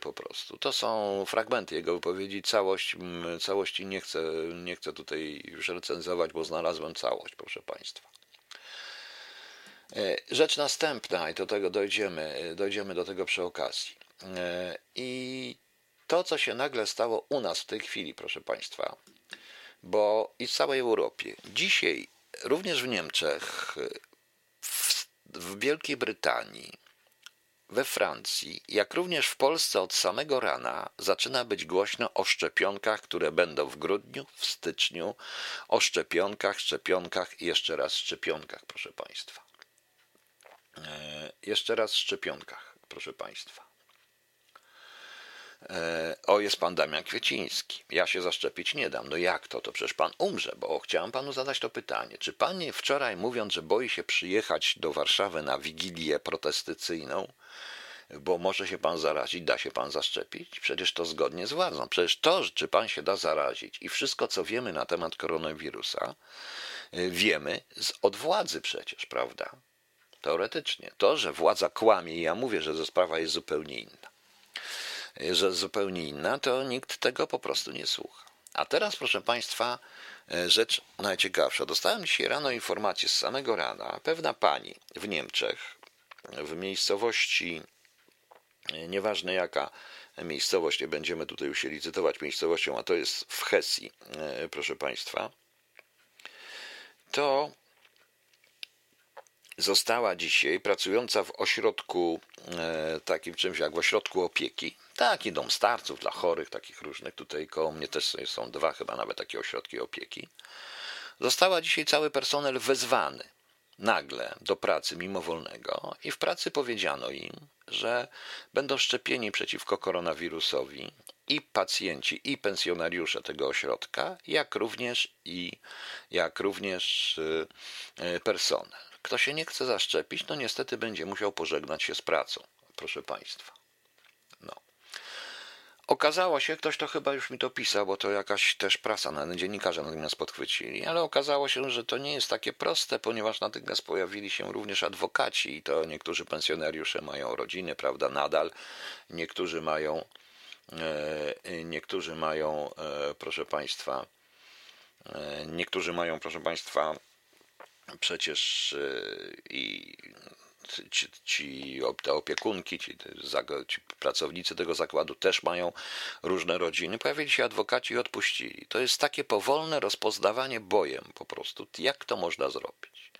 po prostu. To są fragmenty jego wypowiedzi, całość, całości nie chcę, nie chcę tutaj już recenzować, bo znalazłem całość, proszę Państwa. E, rzecz następna, i do tego dojdziemy, dojdziemy do tego przy okazji. E, I to, co się nagle stało u nas w tej chwili, proszę Państwa, bo i w całej Europie, dzisiaj również w Niemczech, w, w Wielkiej Brytanii, we Francji, jak również w Polsce od samego rana zaczyna być głośno o szczepionkach, które będą w grudniu, w styczniu, o szczepionkach, szczepionkach i jeszcze raz szczepionkach, proszę Państwa. E, jeszcze raz szczepionkach, proszę Państwa. E, o, jest pan Damian Kwieciński. Ja się zaszczepić nie dam. No jak to? To przecież pan umrze, bo chciałem panu zadać to pytanie. Czy pan wczoraj mówiąc, że boi się przyjechać do Warszawy na wigilię protestycyjną, bo może się pan zarazić, da się pan zaszczepić? Przecież to zgodnie z władzą. Przecież to, czy pan się da zarazić i wszystko, co wiemy na temat koronawirusa, e, wiemy z, od władzy przecież, prawda? Teoretycznie. To, że władza kłamie, ja mówię, że sprawa jest zupełnie inna zupełnie inna, to nikt tego po prostu nie słucha. A teraz, proszę Państwa, e, rzecz najciekawsza. Dostałem dzisiaj rano informację z samego rana. Pewna pani w Niemczech, w miejscowości, nieważne jaka miejscowość, nie będziemy tutaj już się licytować miejscowością, a to jest w Hesji, proszę Państwa, to została dzisiaj pracująca w ośrodku e, takim czymś jak w ośrodku opieki. Taki dom starców dla chorych, takich różnych. Tutaj koło mnie też są dwa chyba nawet takie ośrodki opieki. Została dzisiaj cały personel wezwany nagle do pracy mimowolnego i w pracy powiedziano im, że będą szczepieni przeciwko koronawirusowi i pacjenci, i pensjonariusze tego ośrodka, jak również i jak również e, e, personel. Kto się nie chce zaszczepić, no niestety będzie musiał pożegnać się z pracą, proszę Państwa. Okazało się, ktoś to chyba już mi to pisał, bo to jakaś też prasa, nawet dziennikarze natomiast podchwycili, ale okazało się, że to nie jest takie proste, ponieważ natychmiast pojawili się również adwokaci i to niektórzy pensjonariusze mają rodziny, prawda, nadal, niektórzy mają, e, niektórzy mają, e, proszę Państwa, e, niektórzy mają, proszę Państwa, przecież i ci, ci te opiekunki, ci, ci, pracownicy tego zakładu też mają różne rodziny. Pojawili się adwokaci i odpuścili. To jest takie powolne rozpoznawanie bojem po prostu. Jak to można zrobić?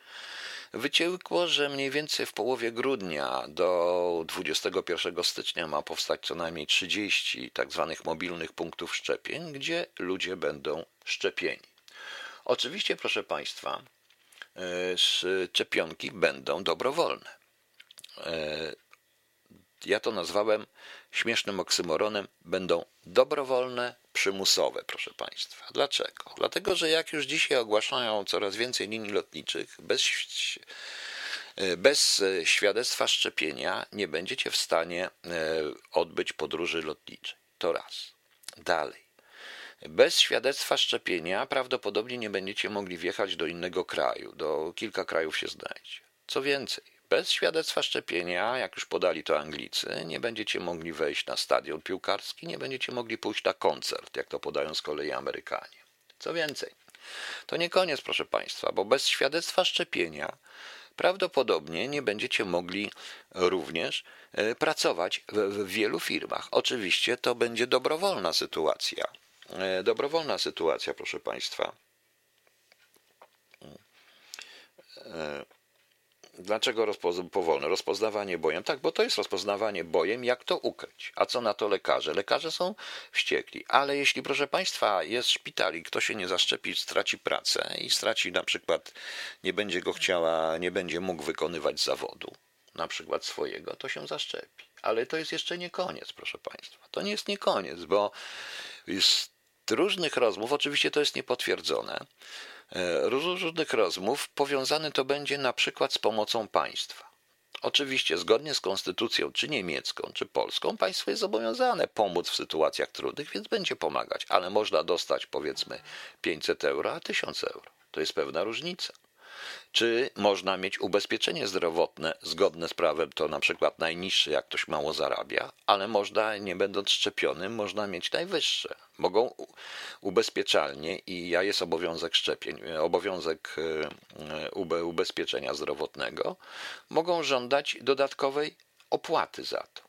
Wyciekło, że mniej więcej w połowie grudnia do 21 stycznia ma powstać co najmniej 30 tak zwanych mobilnych punktów szczepień, gdzie ludzie będą szczepieni. Oczywiście, proszę Państwa, szczepionki będą dobrowolne. E, ja to nazwałem śmiesznym oksymoronem, będą dobrowolne, przymusowe, proszę Państwa. Dlaczego? Dlatego, że jak już dzisiaj ogłaszają coraz więcej linii lotniczych, bez, e, bez świadectwa szczepienia nie będziecie w stanie odbyć podróży lotniczej. To raz. Dalej. Bez świadectwa szczepienia prawdopodobnie nie będziecie mogli wjechać do innego kraju, do kilka krajów się znajdzie. Co więcej, bez świadectwa szczepienia, jak już podali to Anglicy, nie będziecie mogli wejść na stadion piłkarski, nie będziecie mogli pójść na koncert, jak to podają z kolei Amerykanie. Co więcej, to nie koniec, proszę Państwa, bo bez świadectwa szczepienia prawdopodobnie nie będziecie mogli również e, pracować w wielu firmach. Oczywiście to będzie dobrowolna sytuacja. E, dobrowolna sytuacja, proszę Państwa. E, dlaczego rozpoz- powolne? Rozpoznawanie bojem. Tak, bo to jest rozpoznawanie bojem, jak to ukryć. A co na to lekarze? Lekarze są wściekli. Ale jeśli, proszę Państwa, jest szpital i kto się nie zaszczepi, straci pracę i straci na przykład, nie będzie go chciała, nie będzie mógł wykonywać zawodu, na przykład swojego, to się zaszczepi. Ale to jest jeszcze nie koniec, proszę Państwa. To nie jest nie koniec, bo jest różnych rozmów, oczywiście to jest niepotwierdzone, e, różnych rozmów powiązany to będzie na przykład z pomocą państwa. Oczywiście, zgodnie z konstytucją, czy niemiecką, czy polską, państwo jest zobowiązane pomóc w sytuacjach trudnych, więc będzie pomagać, ale można dostać powiedzmy 500 euro, a 1000 euro. To jest pewna różnica. Czy można mieć ubezpieczenie zdrowotne zgodne z prawem, to na przykład najniższe, jak ktoś mało zarabia, ale można, nie będąc szczepionym, można mieć najwyższe. Mogą ubezpieczalnie i ja jest obowiązek szczepień, obowiązek e, ubezpieczenia zdrowotnego, mogą żądać dodatkowej opłaty za to.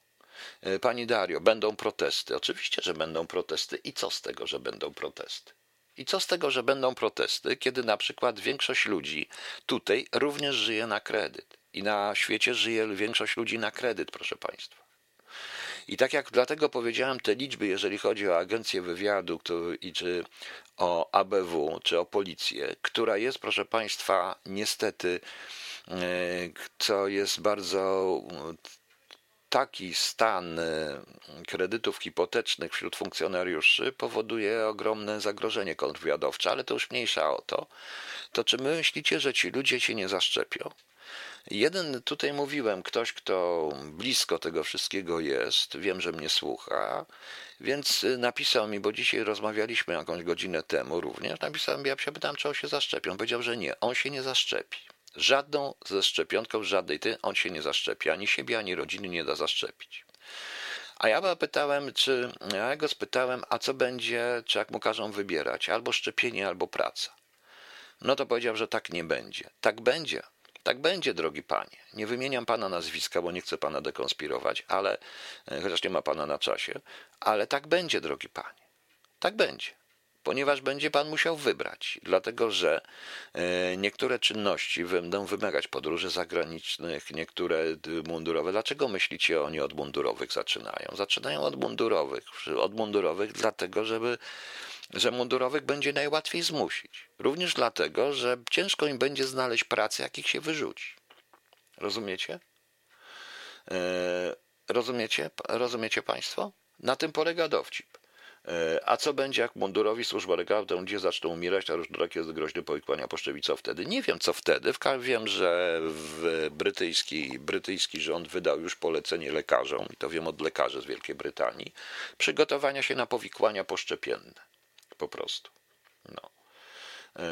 E, pani Dario, będą protesty. Oczywiście, że będą protesty. I co z tego, że będą protesty? I co z tego, że będą protesty, kiedy na przykład większość ludzi tutaj również żyje na kredyt i na świecie żyje większość ludzi na kredyt, proszę Państwa. I tak jak dlatego powiedziałem te liczby, jeżeli chodzi o agencję wywiadu i czy o ABW, czy o policję, która jest, proszę Państwa, niestety, e, co jest bardzo taki stan e, kredytów hipotecznych wśród funkcjonariuszy powoduje ogromne zagrożenie kontrwywiadowcze, ale to już mniejsza o to. To czy my myślicie, że ci ludzie się nie zaszczepią? Jeden tutaj mówiłem, ktoś, kto blisko tego wszystkiego jest, wiem, że mnie słucha, więc napisał mi, bo dzisiaj rozmawialiśmy jakąś godzinę temu również, napisał mi, ja się pytałem, czy on się zaszczepi. On powiedział, że nie, on się nie zaszczepi. Żadną ze szczepionką, żadnej ty, on się nie zaszczepi. Ani siebie, ani rodziny nie da zaszczepić. A ja pytałem, czy, ja go spytałem, a co będzie, czy jak mu każą wybierać, albo szczepienie, albo praca. No to powiedział, że tak nie będzie. Tak będzie, Tak będzie, drogi panie. Nie wymieniam pana nazwiska, bo nie chcę pana dekonspirować, ale e, chociaż nie ma pana na czasie, ale tak będzie, drogi panie. Tak będzie ponieważ będzie pan musiał wybrać, dlatego że e, niektóre czynności będą wymagać podróży zagranicznych, niektóre mundurowe. Dlaczego myślicie oni od mundurowych zaczynają? Zaczynają od mundurowych, od mundurowych dlatego, żeby że mundurowych będzie najłatwiej zmusić. Również dlatego, że ciężko im będzie znaleźć pracę, jakich się wyrzuci. Rozumiecie? E, rozumiecie? Rozumiecie Państwo? Na tym polega dowcip. E, a co będzie, jak mundurowi służba legalna ludzie zaczną umierać, a różnorakie jest groźne powikłania poszczepi? Co wtedy? Nie wiem, co wtedy. Wiem, że brytyjski, brytyjski rząd wydał już polecenie lekarzom, i to wiem od lekarzy z Wielkiej Brytanii, przygotowania się na powikłania poszczepienne. Po prostu. No. E,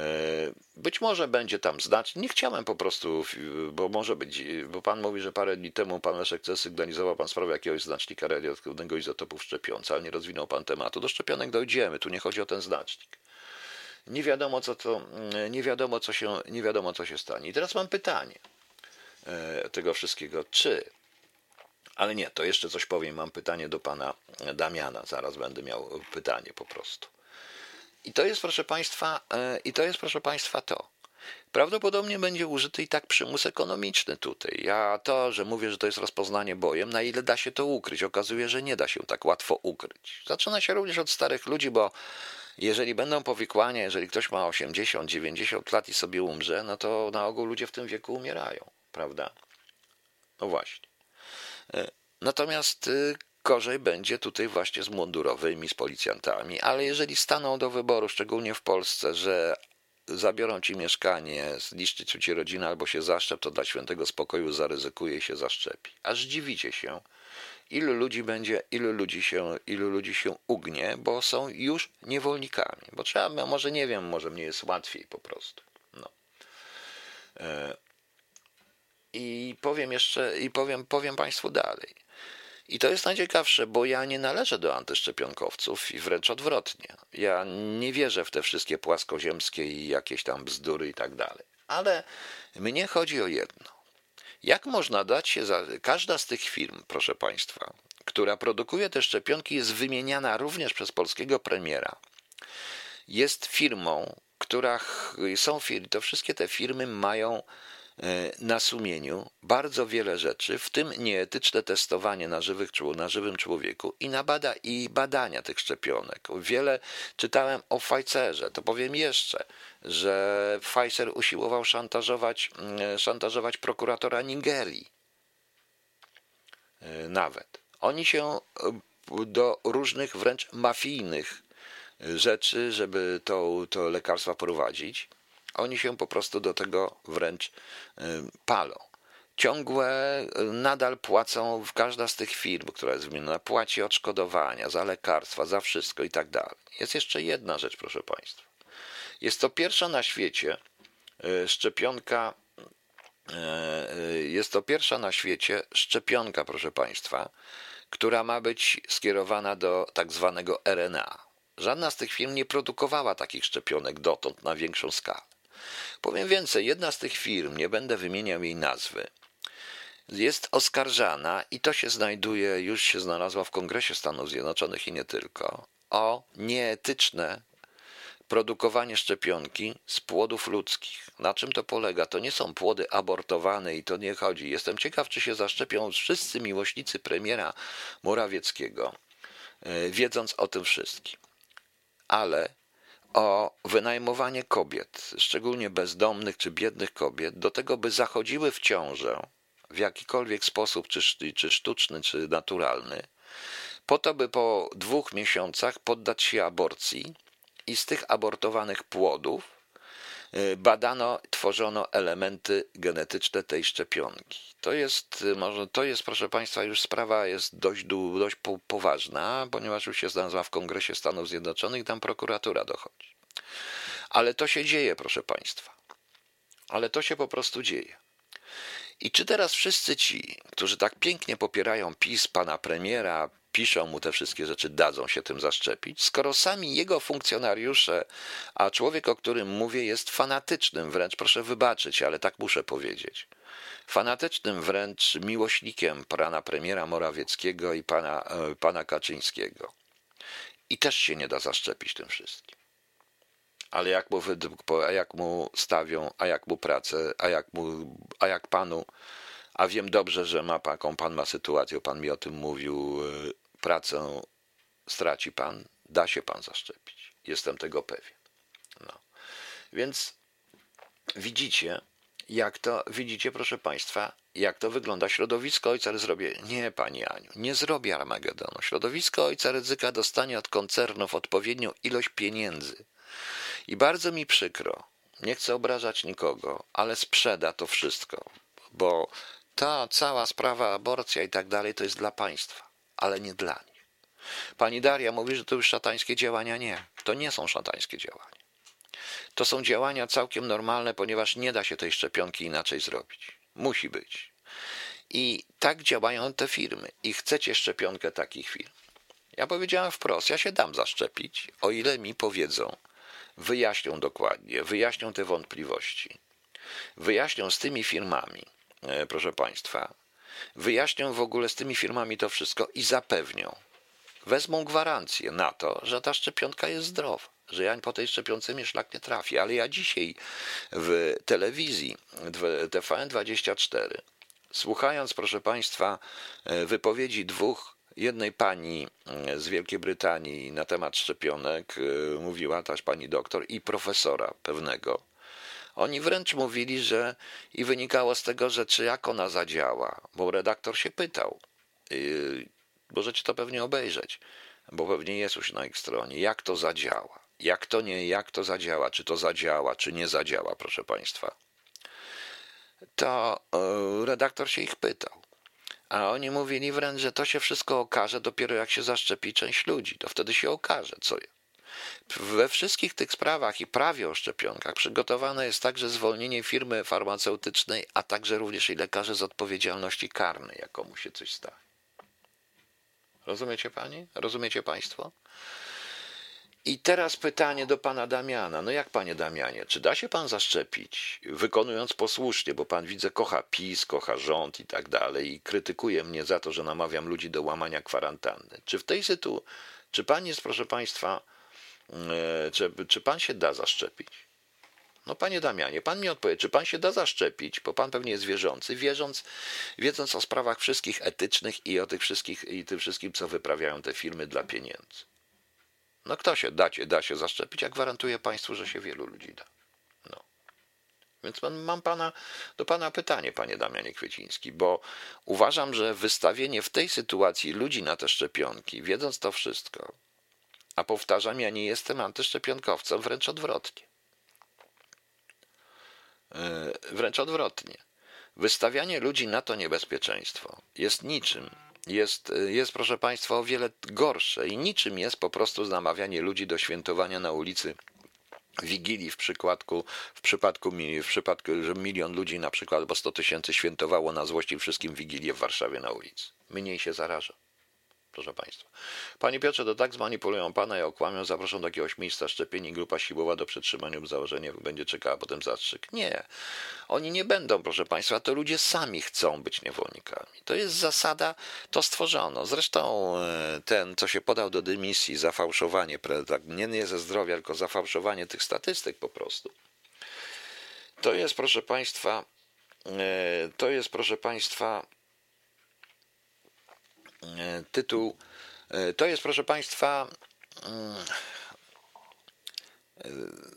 być może będzie tam znać. Nie chciałem po prostu, bo może być, bo pan mówi, że parę dni temu pan Leszek C. sygnalizował pan sprawę jakiegoś znacznika radioaktywnego izotopów szczepiąca, ale nie rozwinął pan tematu. Do szczepionek dojdziemy, tu nie chodzi o ten znacznik. Nie wiadomo, co to, nie wiadomo, co się, nie wiadomo, co się stanie. I teraz mam pytanie e, tego wszystkiego. Czy ale nie, to jeszcze coś powiem. Mam pytanie do pana Damiana. Zaraz będę miał pytanie po prostu. I to jest, proszę Państwa, e, i to jest, proszę Państwa, to. Prawdopodobnie będzie użyty i tak przymus ekonomiczny tutaj. Ja to, że mówię, że to jest rozpoznanie bojem, na ile da się to ukryć, okazuje, że nie da się tak łatwo ukryć. Zaczyna się również od starych ludzi, bo jeżeli będą powikłania, jeżeli ktoś ma 80, 90 lat i sobie umrze, no to na ogół ludzie w tym wieku umierają, prawda? No właśnie. E, natomiast y, Gorzej będzie tutaj właśnie z mundurowymi, z policjantami, ale jeżeli staną do wyboru, szczególnie w Polsce, że zabiorą ci mieszkanie, zniszczyć ci rodzinę albo się zaszczep, to dla świętego spokoju zaryzykuje się zaszczepi. Aż dziwicie się, ilu ludzi będzie, ilu ludzi się, ilu ludzi się ugnie, bo są już niewolnikami. Bo trzeba, może nie wiem, może mnie jest łatwiej po prostu. No. E, I powiem jeszcze, i powiem, powiem Państwu dalej. I to jest najciekawsze, bo ja nie należę do antyszczepionkowców i wręcz odwrotnie. Ja nie wierzę w te wszystkie płaskoziemskie i jakieś tam bzdury i tak dalej. Ale mnie chodzi o jedno. Jak można dać się za. Każda z tych firm, proszę Państwa, która produkuje te szczepionki, jest wymieniana również przez polskiego premiera. Jest firmą, która są firmy, to wszystkie te firmy mają na sumieniu bardzo wiele rzeczy, w tym nieetyczne testowanie na, żywych, na żywym człowieku i, na bada, i badania tych szczepionek. Wiele czytałem o Pfizerze. To powiem jeszcze, że Pfizer usiłował szantażować, mm, szantażować prokuratora Nigerii. E, nawet. Oni się e, do różnych wręcz mafijnych rzeczy, żeby to, to lekarstwa prowadzić oni się po prostu do tego wręcz y, palą. Ciągłe y, nadal płacą w każda z tych firm, która jest wymieniona, płaci odszkodowania za lekarstwa, za wszystko i tak dalej. Jest jeszcze jedna rzecz, proszę Państwa. Jest to pierwsza na świecie y, szczepionka. Jest to pierwsza na świecie szczepionka, proszę Państwa, która ma być skierowana do tak zwanego RNA. Żadna z tych firm nie produkowała takich szczepionek dotąd na większą skalę. Powiem więcej, jedna z tych firm, nie będę wymieniał jej nazwy, jest oskarżana i to się znajduje, już się znalazła w Kongresie Stanów Zjednoczonych i nie tylko, o nieetyczne produkowanie szczepionki z płodów ludzkich. Na czym to polega? To nie są płody abortowane i to nie chodzi. Jestem ciekaw, czy się zaszczepią wszyscy miłośnicy premiera Morawieckiego, e, wiedząc o tym wszystkim. Ale o wynajmowanie kobiet, szczególnie bezdomnych czy biednych kobiet, do tego, by zachodziły w ciążę w jakikolwiek sposób, czy, czy sztuczny, czy naturalny, po to, by po dwóch miesiącach poddać się aborcji i z tych abortowanych płodów badano, tworzono elementy genetyczne tej szczepionki. To jest, y, może, to jest, proszę Państwa, już sprawa jest dość, dość poważna, ponieważ już się znalazła w Kongresie Stanów Zjednoczonych, tam prokuratura dochodzi. Ale to się dzieje, proszę Państwa. Ale to się po prostu dzieje. I czy teraz wszyscy ci, którzy tak pięknie popierają PiS, pana premiera, piszą mu te wszystkie rzeczy, dadzą się tym zaszczepić, skoro sami jego funkcjonariusze, a człowiek, o którym mówię, jest fanatycznym wręcz, proszę wybaczyć, ale tak muszę powiedzieć, fanatycznym wręcz miłośnikiem pana premiera Morawieckiego i pana, e, pana Kaczyńskiego. I też się nie da zaszczepić tym wszystkim. Ale jak mu, a jak mu stawią, a jak mu pracę, a jak, mu, a jak panu, a wiem dobrze, że ma jaką pan ma sytuację, pan mi o tym mówił, e, pracę straci pan, da się pan zaszczepić. Jestem tego pewien. No. Więc widzicie, jak to, widzicie, proszę państwa, jak to wygląda. Środowisko ojca zrobię. Nie, pani Aniu, nie zrobię Armagedonu. Środowisko ojca ryzyka dostanie od koncernów odpowiednią ilość pieniędzy. I bardzo mi przykro, nie chcę obrażać nikogo, ale sprzeda to wszystko, bo ta cała sprawa aborcja i tak dalej to jest dla państwa ale nie dla nich. Pani Daria mówi, że to już szatańskie działania. Nie, to nie są szatańskie działania. To są działania całkiem normalne, ponieważ nie da się tej szczepionki inaczej zrobić. Musi być. I tak działają te firmy. I chcecie szczepionkę takich firm. Ja powiedziałem wprost, ja się dam zaszczepić, o ile mi powiedzą, wyjaśnią dokładnie, wyjaśnią te wątpliwości, wyjaśnią z tymi firmami, e, proszę Państwa, wyjaśnią w ogóle z tymi firmami to wszystko i zapewnią, wezmą gwarancję na to, że ta szczepionka jest zdrowa, że ja po tej szczepionce mnie szlak nie trafi. Ale ja dzisiaj w telewizji TVN24, słuchając, proszę Państwa, wypowiedzi dwóch jednej pani z Wielkiej Brytanii na temat szczepionek, mówiła też pani doktor, i profesora pewnego, oni wręcz mówili, że i wynikało z tego, że czy jak ona zadziała, bo redaktor się pytał. Yy, możecie to pewnie obejrzeć, bo pewnie jest już na ich stronie, jak to zadziała. Jak to nie, jak to zadziała, czy to zadziała, czy nie zadziała, proszę Państwa. To yy, redaktor się ich pytał. A oni mówili wręcz, że to się wszystko okaże dopiero jak się zaszczepi część ludzi. To wtedy się okaże, co. We wszystkich tych sprawach i prawie o szczepionkach przygotowane jest także zwolnienie firmy farmaceutycznej, a także również i lekarzy z odpowiedzialności karnej, jak komu się coś stanie. Rozumiecie pani? Rozumiecie państwo? I teraz pytanie do pana Damiana. No jak panie Damianie, czy da się pan zaszczepić, wykonując posłusznie, bo pan widzę kocha PiS, kocha rząd i tak dalej i krytykuje mnie za to, że namawiam ludzi do łamania kwarantanny. Czy w tej sytuacji, czy pan jest, proszę państwa, czy, czy pan się da zaszczepić? No panie Damianie, pan mi odpowie, czy pan się da zaszczepić, bo pan pewnie jest wierzący, wierząc, wiedząc o sprawach wszystkich etycznych i o tych wszystkich i tym wszystkim, co wyprawiają te firmy dla pieniędzy. No kto się da, da się zaszczepić? Ja gwarantuję państwu, że się wielu ludzi da. No. Więc mam pana, do pana pytanie, panie Damianie Kwieciński, bo uważam, że wystawienie w tej sytuacji ludzi na te szczepionki, wiedząc to wszystko, a powtarzam, ja nie jestem antyszczepionkowcem, wręcz odwrotnie. E, wręcz odwrotnie. Wystawianie ludzi na to niebezpieczeństwo jest niczym. Jest, jest, proszę Państwa, o wiele gorsze i niczym jest po prostu namawianie ludzi do świętowania na ulicy Wigilii w przypadku, w przypadku, w przypadku, że milion ludzi na przykład albo 100 tysięcy świętowało na złości wszystkim Wigilię w Warszawie na ulicy. Mniej się zaraża proszę Państwa. Panie Piotrze, to tak zmanipulują Pana i okłamią, zaproszą do jakiegoś miejsca szczepienia grupa siłowa do przetrzymania lub założenia będzie czekała potem zastrzyk. Nie. Oni nie będą, proszę Państwa, to ludzie sami chcą być niewolnikami. To jest zasada, to stworzono. Zresztą e, ten, co się podał do dymisji, zafałszowanie, tak, nie, nie ze zdrowia, tylko zafałszowanie tych statystyk po prostu. To jest, proszę Państwa, e, to jest, proszę Państwa, tytuł. E, to jest, proszę Państwa, mm, e,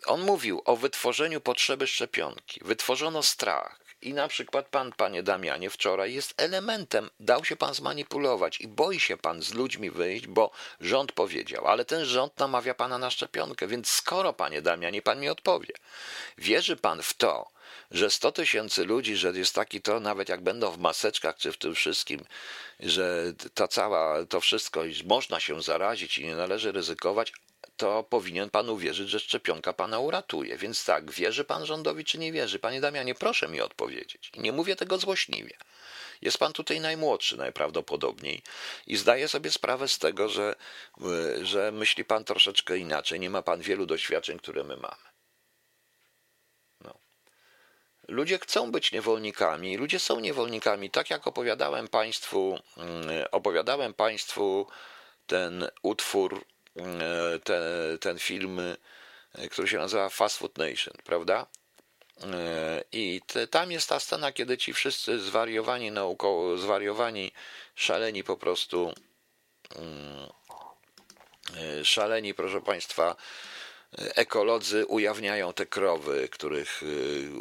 on mówił o wytworzeniu potrzeby szczepionki. Wytworzono strach. I na przykład pan, panie Damianie, wczoraj jest elementem, dał się pan zmanipulować i boi się pan z ludźmi wyjść, bo rząd powiedział, ale ten rząd namawia pana na szczepionkę, więc skoro, panie Damianie, pan mi odpowie, wierzy pan w to, że 100 tysięcy ludzi, że jest taki to, nawet jak będą w maseczkach czy w tym wszystkim, że ta cała, to wszystko, można się zarazić i nie należy ryzykować, to powinien pan uwierzyć, że szczepionka pana uratuje. Więc tak, wierzy pan rządowi, czy nie wierzy? Panie Damianie, proszę mi odpowiedzieć. Nie mówię tego złośliwie. Jest pan tutaj najmłodszy najprawdopodobniej i zdaje sobie sprawę z tego, że, że myśli pan troszeczkę inaczej. Nie ma pan wielu doświadczeń, które my mamy. No. Ludzie chcą być niewolnikami, ludzie są niewolnikami. Tak jak opowiadałem państwu, mm, opowiadałem państwu ten utwór, te, ten film, który się nazywa Fast Food Nation, prawda? I te, tam jest ta scena, kiedy ci wszyscy zwariowani naukowo, zwariowani, szaleni po prostu, mm, szaleni, proszę Państwa, ekolodzy ujawniają te krowy, których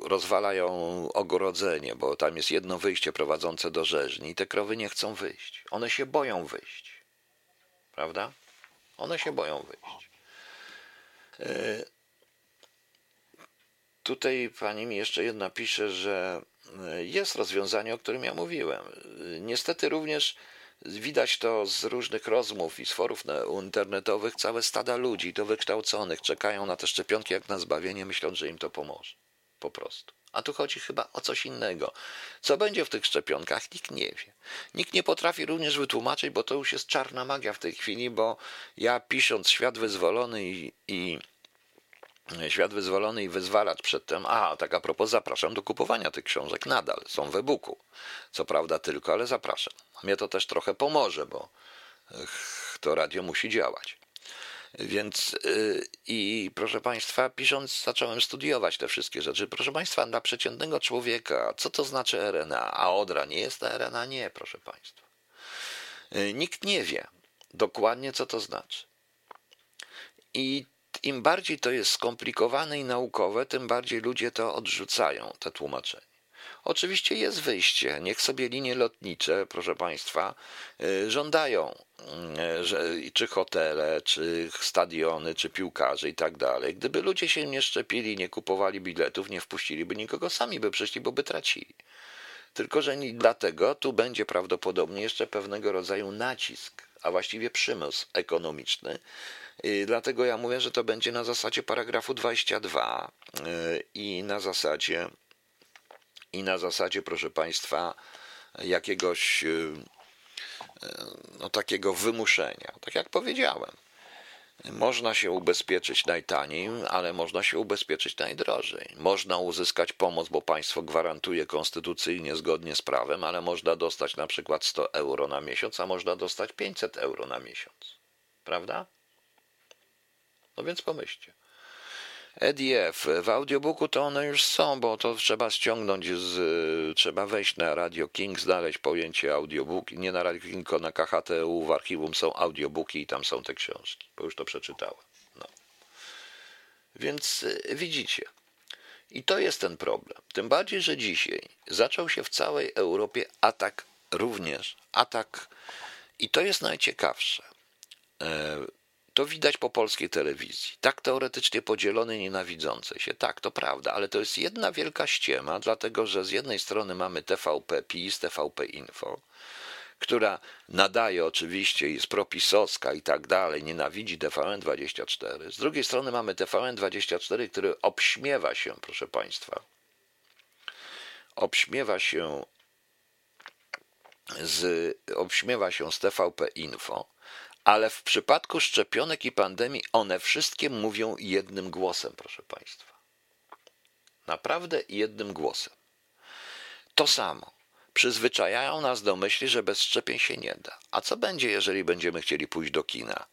rozwalają ogrodzenie, bo tam jest jedno wyjście prowadzące do rzeźni i te krowy nie chcą wyjść. One się boją wyjść. Prawda? One się boją wyjść. Y, Tutaj pani mi jeszcze jedna pisze, że e, jest rozwiązanie, o którym ja mówiłem. Niestety również widać to z różnych rozmów i z forów internetowych. Całe stada ludzi, to wykształconych, czekają na te szczepionki jak na zbawienie, myśląc, że im to pomoże. Po prostu. A tu chodzi chyba o coś innego. Co będzie w tych szczepionkach, nikt nie wie. Nikt nie potrafi również wytłumaczyć, bo to już jest czarna magia w tej chwili, bo ja pisząc Świat Wyzwolony i, i Świat wyzwolony i wyzwalacz przedtem. A, tak a propos, zapraszam do kupowania tych książek nadal. Są w e-booku. Co prawda tylko, ale zapraszam. Mnie to też trochę pomoże, bo to radio musi działać. Więc yy, i proszę Państwa, pisząc, zacząłem studiować te wszystkie rzeczy. Proszę Państwa, dla przeciętnego człowieka, co to znaczy RNA? A odra nie jest ta RNA? Nie, proszę Państwa. Yy, nikt nie wie dokładnie, co to znaczy. I im bardziej to jest skomplikowane i naukowe, tym bardziej ludzie to odrzucają, te tłumaczenie. Oczywiście jest wyjście. Niech sobie linie lotnicze, proszę Państwa, y, żądają, y, czy hotele, czy stadiony, czy piłkarze i tak dalej. Gdyby ludzie się nie szczepili, nie kupowali biletów, nie wpuściliby nikogo, sami by przyszli, bo by tracili. Tylko, że nie dlatego tu będzie prawdopodobnie jeszcze pewnego rodzaju nacisk, a właściwie przymus ekonomiczny, Dlatego ja mówię, że to będzie na zasadzie paragrafu 22 y, i na zasadzie i na zasadzie, proszę Państwa, jakiegoś y, y, no, takiego wymuszenia. Tak jak powiedziałem, można się ubezpieczyć najtaniej, ale można się ubezpieczyć najdrożej. Można uzyskać pomoc, bo państwo gwarantuje konstytucyjnie zgodnie z prawem, ale można dostać na przykład 100 euro na miesiąc, a można dostać 500 euro na miesiąc. Prawda? No więc pomyślcie. EDF. W audiobooku to one już są, bo to trzeba ściągnąć z, trzeba wejść na Radio King, znaleźć pojęcie audiobook. Nie na Radio King, tylko na KHTU w archiwum są audiobooki i tam są te książki, bo już to przeczytałem. No. Więc y, widzicie. I to jest ten problem. Tym bardziej, że dzisiaj zaczął się w całej Europie atak również. Atak. I to jest najciekawsze e, to widać po polskiej telewizji. Tak teoretycznie podzielony, nienawidzący się. Tak, to prawda, ale to jest jedna wielka ściema, dlatego że z jednej strony mamy TVP PiS, TVP Info, która nadaje oczywiście, jest propisowska i tak dalej, nienawidzi TVN24. Z drugiej strony mamy TVN24, który obśmiewa się, proszę Państwa, obśmiewa się z, obśmiewa się z TVP Info, ale w przypadku szczepionek i pandemii one wszystkie mówią jednym głosem, proszę Państwa. Naprawdę jednym głosem. To samo. Przyzwyczajają nas do myśli, że bez szczepień się nie da. A co będzie, jeżeli będziemy chcieli pójść do kina?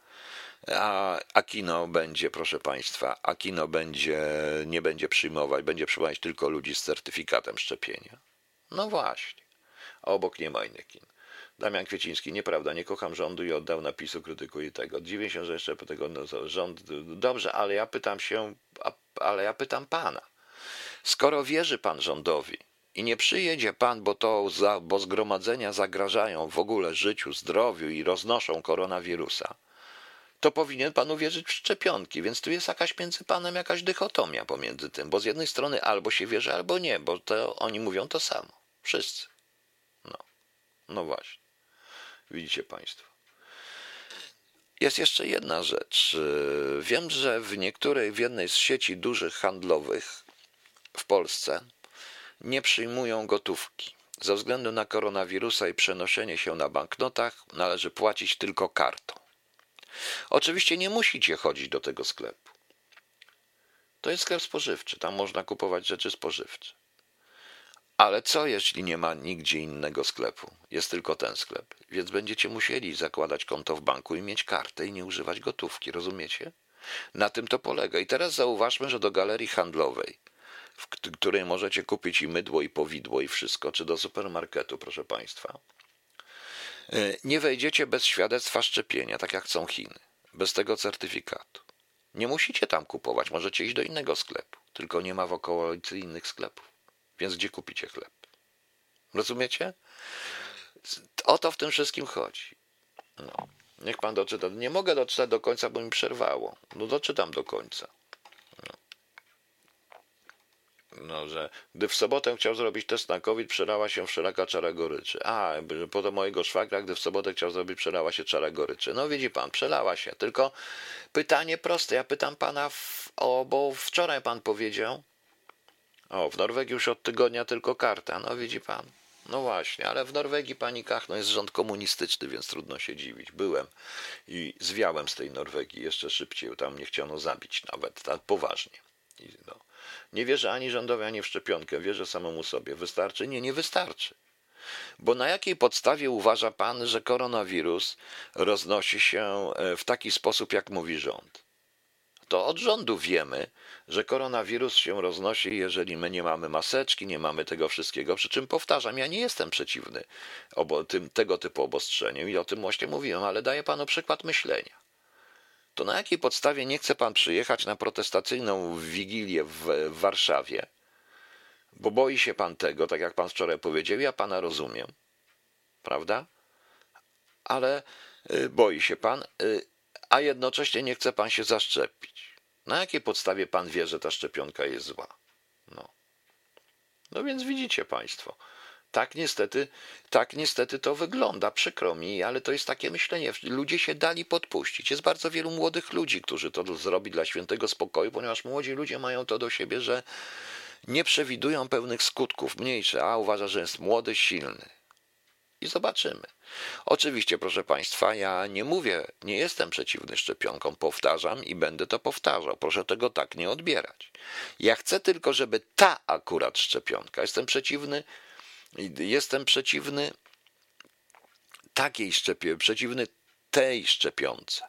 A, a kino będzie, proszę Państwa, a kino będzie, nie będzie przyjmować, będzie przyjmować tylko ludzi z certyfikatem szczepienia. No właśnie. A obok nie ma innych kin. Damian Kwieciński, nieprawda, nie kocham rządu i oddał napisu, krytykuję tego. Dziwię się, że jeszcze po tego no, rząd. Dobrze, ale ja pytam się, ale ja pytam pana. Skoro wierzy pan rządowi i nie przyjedzie pan, bo to za, bo zgromadzenia zagrażają w ogóle życiu, zdrowiu i roznoszą koronawirusa, to powinien pan uwierzyć w szczepionki, więc tu jest jakaś między panem jakaś dychotomia pomiędzy tym, bo z jednej strony albo się wierzy, albo nie, bo to oni mówią to samo. Wszyscy. No, właśnie. Widzicie Państwo. jest jeszcze jedna rzecz. Wiem, że w niektórej, w jednej z sieci dużych handlowych w Polsce nie przyjmują gotówki. Ze względu na koronawirusa i przenoszenie się na banknotach należy płacić tylko kartą. Oczywiście nie musicie chodzić do tego sklepu. To jest sklep spożywczy, tam można kupować rzeczy spożywcze. Ale co jeśli nie ma nigdzie innego sklepu? Jest tylko ten sklep. Więc będziecie musieli zakładać konto w banku i mieć kartę i nie używać gotówki, rozumiecie? Na tym to polega. I teraz zauważmy, że do galerii handlowej, w której możecie kupić i mydło, i powidło, i wszystko, czy do supermarketu, proszę Państwa, e, nie wejdziecie bez świadectwa szczepienia, tak jak chcą Chiny, bez tego certyfikatu. Nie musicie tam kupować, możecie iść do innego sklepu, tylko nie ma w okolicy innych sklepów. Więc gdzie kupicie chleb? Rozumiecie? O to w tym wszystkim chodzi. No. Niech pan doczyta. Nie mogę doczytać do końca, bo mi przerwało. No doczytam do końca. No. no, że gdy w sobotę chciał zrobić test na COVID, przerała się wszelaka czara goryczy. A, potem mojego szwagra, gdy w sobotę chciał zrobić, przelała się czara goryczy. No widzi pan, przelała się. Tylko pytanie proste. Ja pytam pana, w, o, bo wczoraj pan powiedział, o, w Norwegii już od tygodnia tylko karta. No widzi pan. No właśnie, ale w Norwegii pani Kachno jest rząd komunistyczny, więc trudno się dziwić. Byłem i zwiałem z tej Norwegii jeszcze szybciej, tam nie chciano zabić nawet, tak poważnie. I no. Nie wierzę ani rządowi, ani w szczepionkę, wierzę samemu sobie. Wystarczy? Nie, nie wystarczy. Bo na jakiej podstawie uważa pan, że koronawirus roznosi się e, w taki sposób, jak mówi rząd? To od rządu wiemy, że koronawirus się roznosi, jeżeli my nie mamy maseczki, nie mamy tego wszystkiego. Przy czym powtarzam, ja nie jestem przeciwny obo, tym, tego typu obostrzeniom i o tym właśnie mówiłem, ale daję panu przykład myślenia. To na jakiej podstawie nie chce pan przyjechać na protestacyjną wigilię w, w Warszawie? Bo boi się pan tego, tak jak pan wczoraj powiedział, ja pana rozumiem, prawda? Ale y, boi się pan, y, a jednocześnie nie chce pan się zaszczepić. Na jakiej podstawie pan wie, że ta szczepionka jest zła? No. No więc widzicie państwo. Tak niestety, tak niestety to wygląda, przykro mi, ale to jest takie myślenie. Ludzie się dali podpuścić. Jest bardzo wielu młodych ludzi, którzy to zrobi dla świętego spokoju, ponieważ młodzi ludzie mają to do siebie, że nie przewidują pewnych skutków mniejsze, a uważa, że jest młody, silny i zobaczymy. Oczywiście, proszę Państwa, ja nie mówię, nie jestem przeciwny szczepionkom, powtarzam i będę to powtarzał. Proszę tego tak nie odbierać. Ja chcę tylko, żeby ta akurat szczepionka, jestem przeciwny, jestem przeciwny takiej szczepionce, przeciwny tej szczepionce.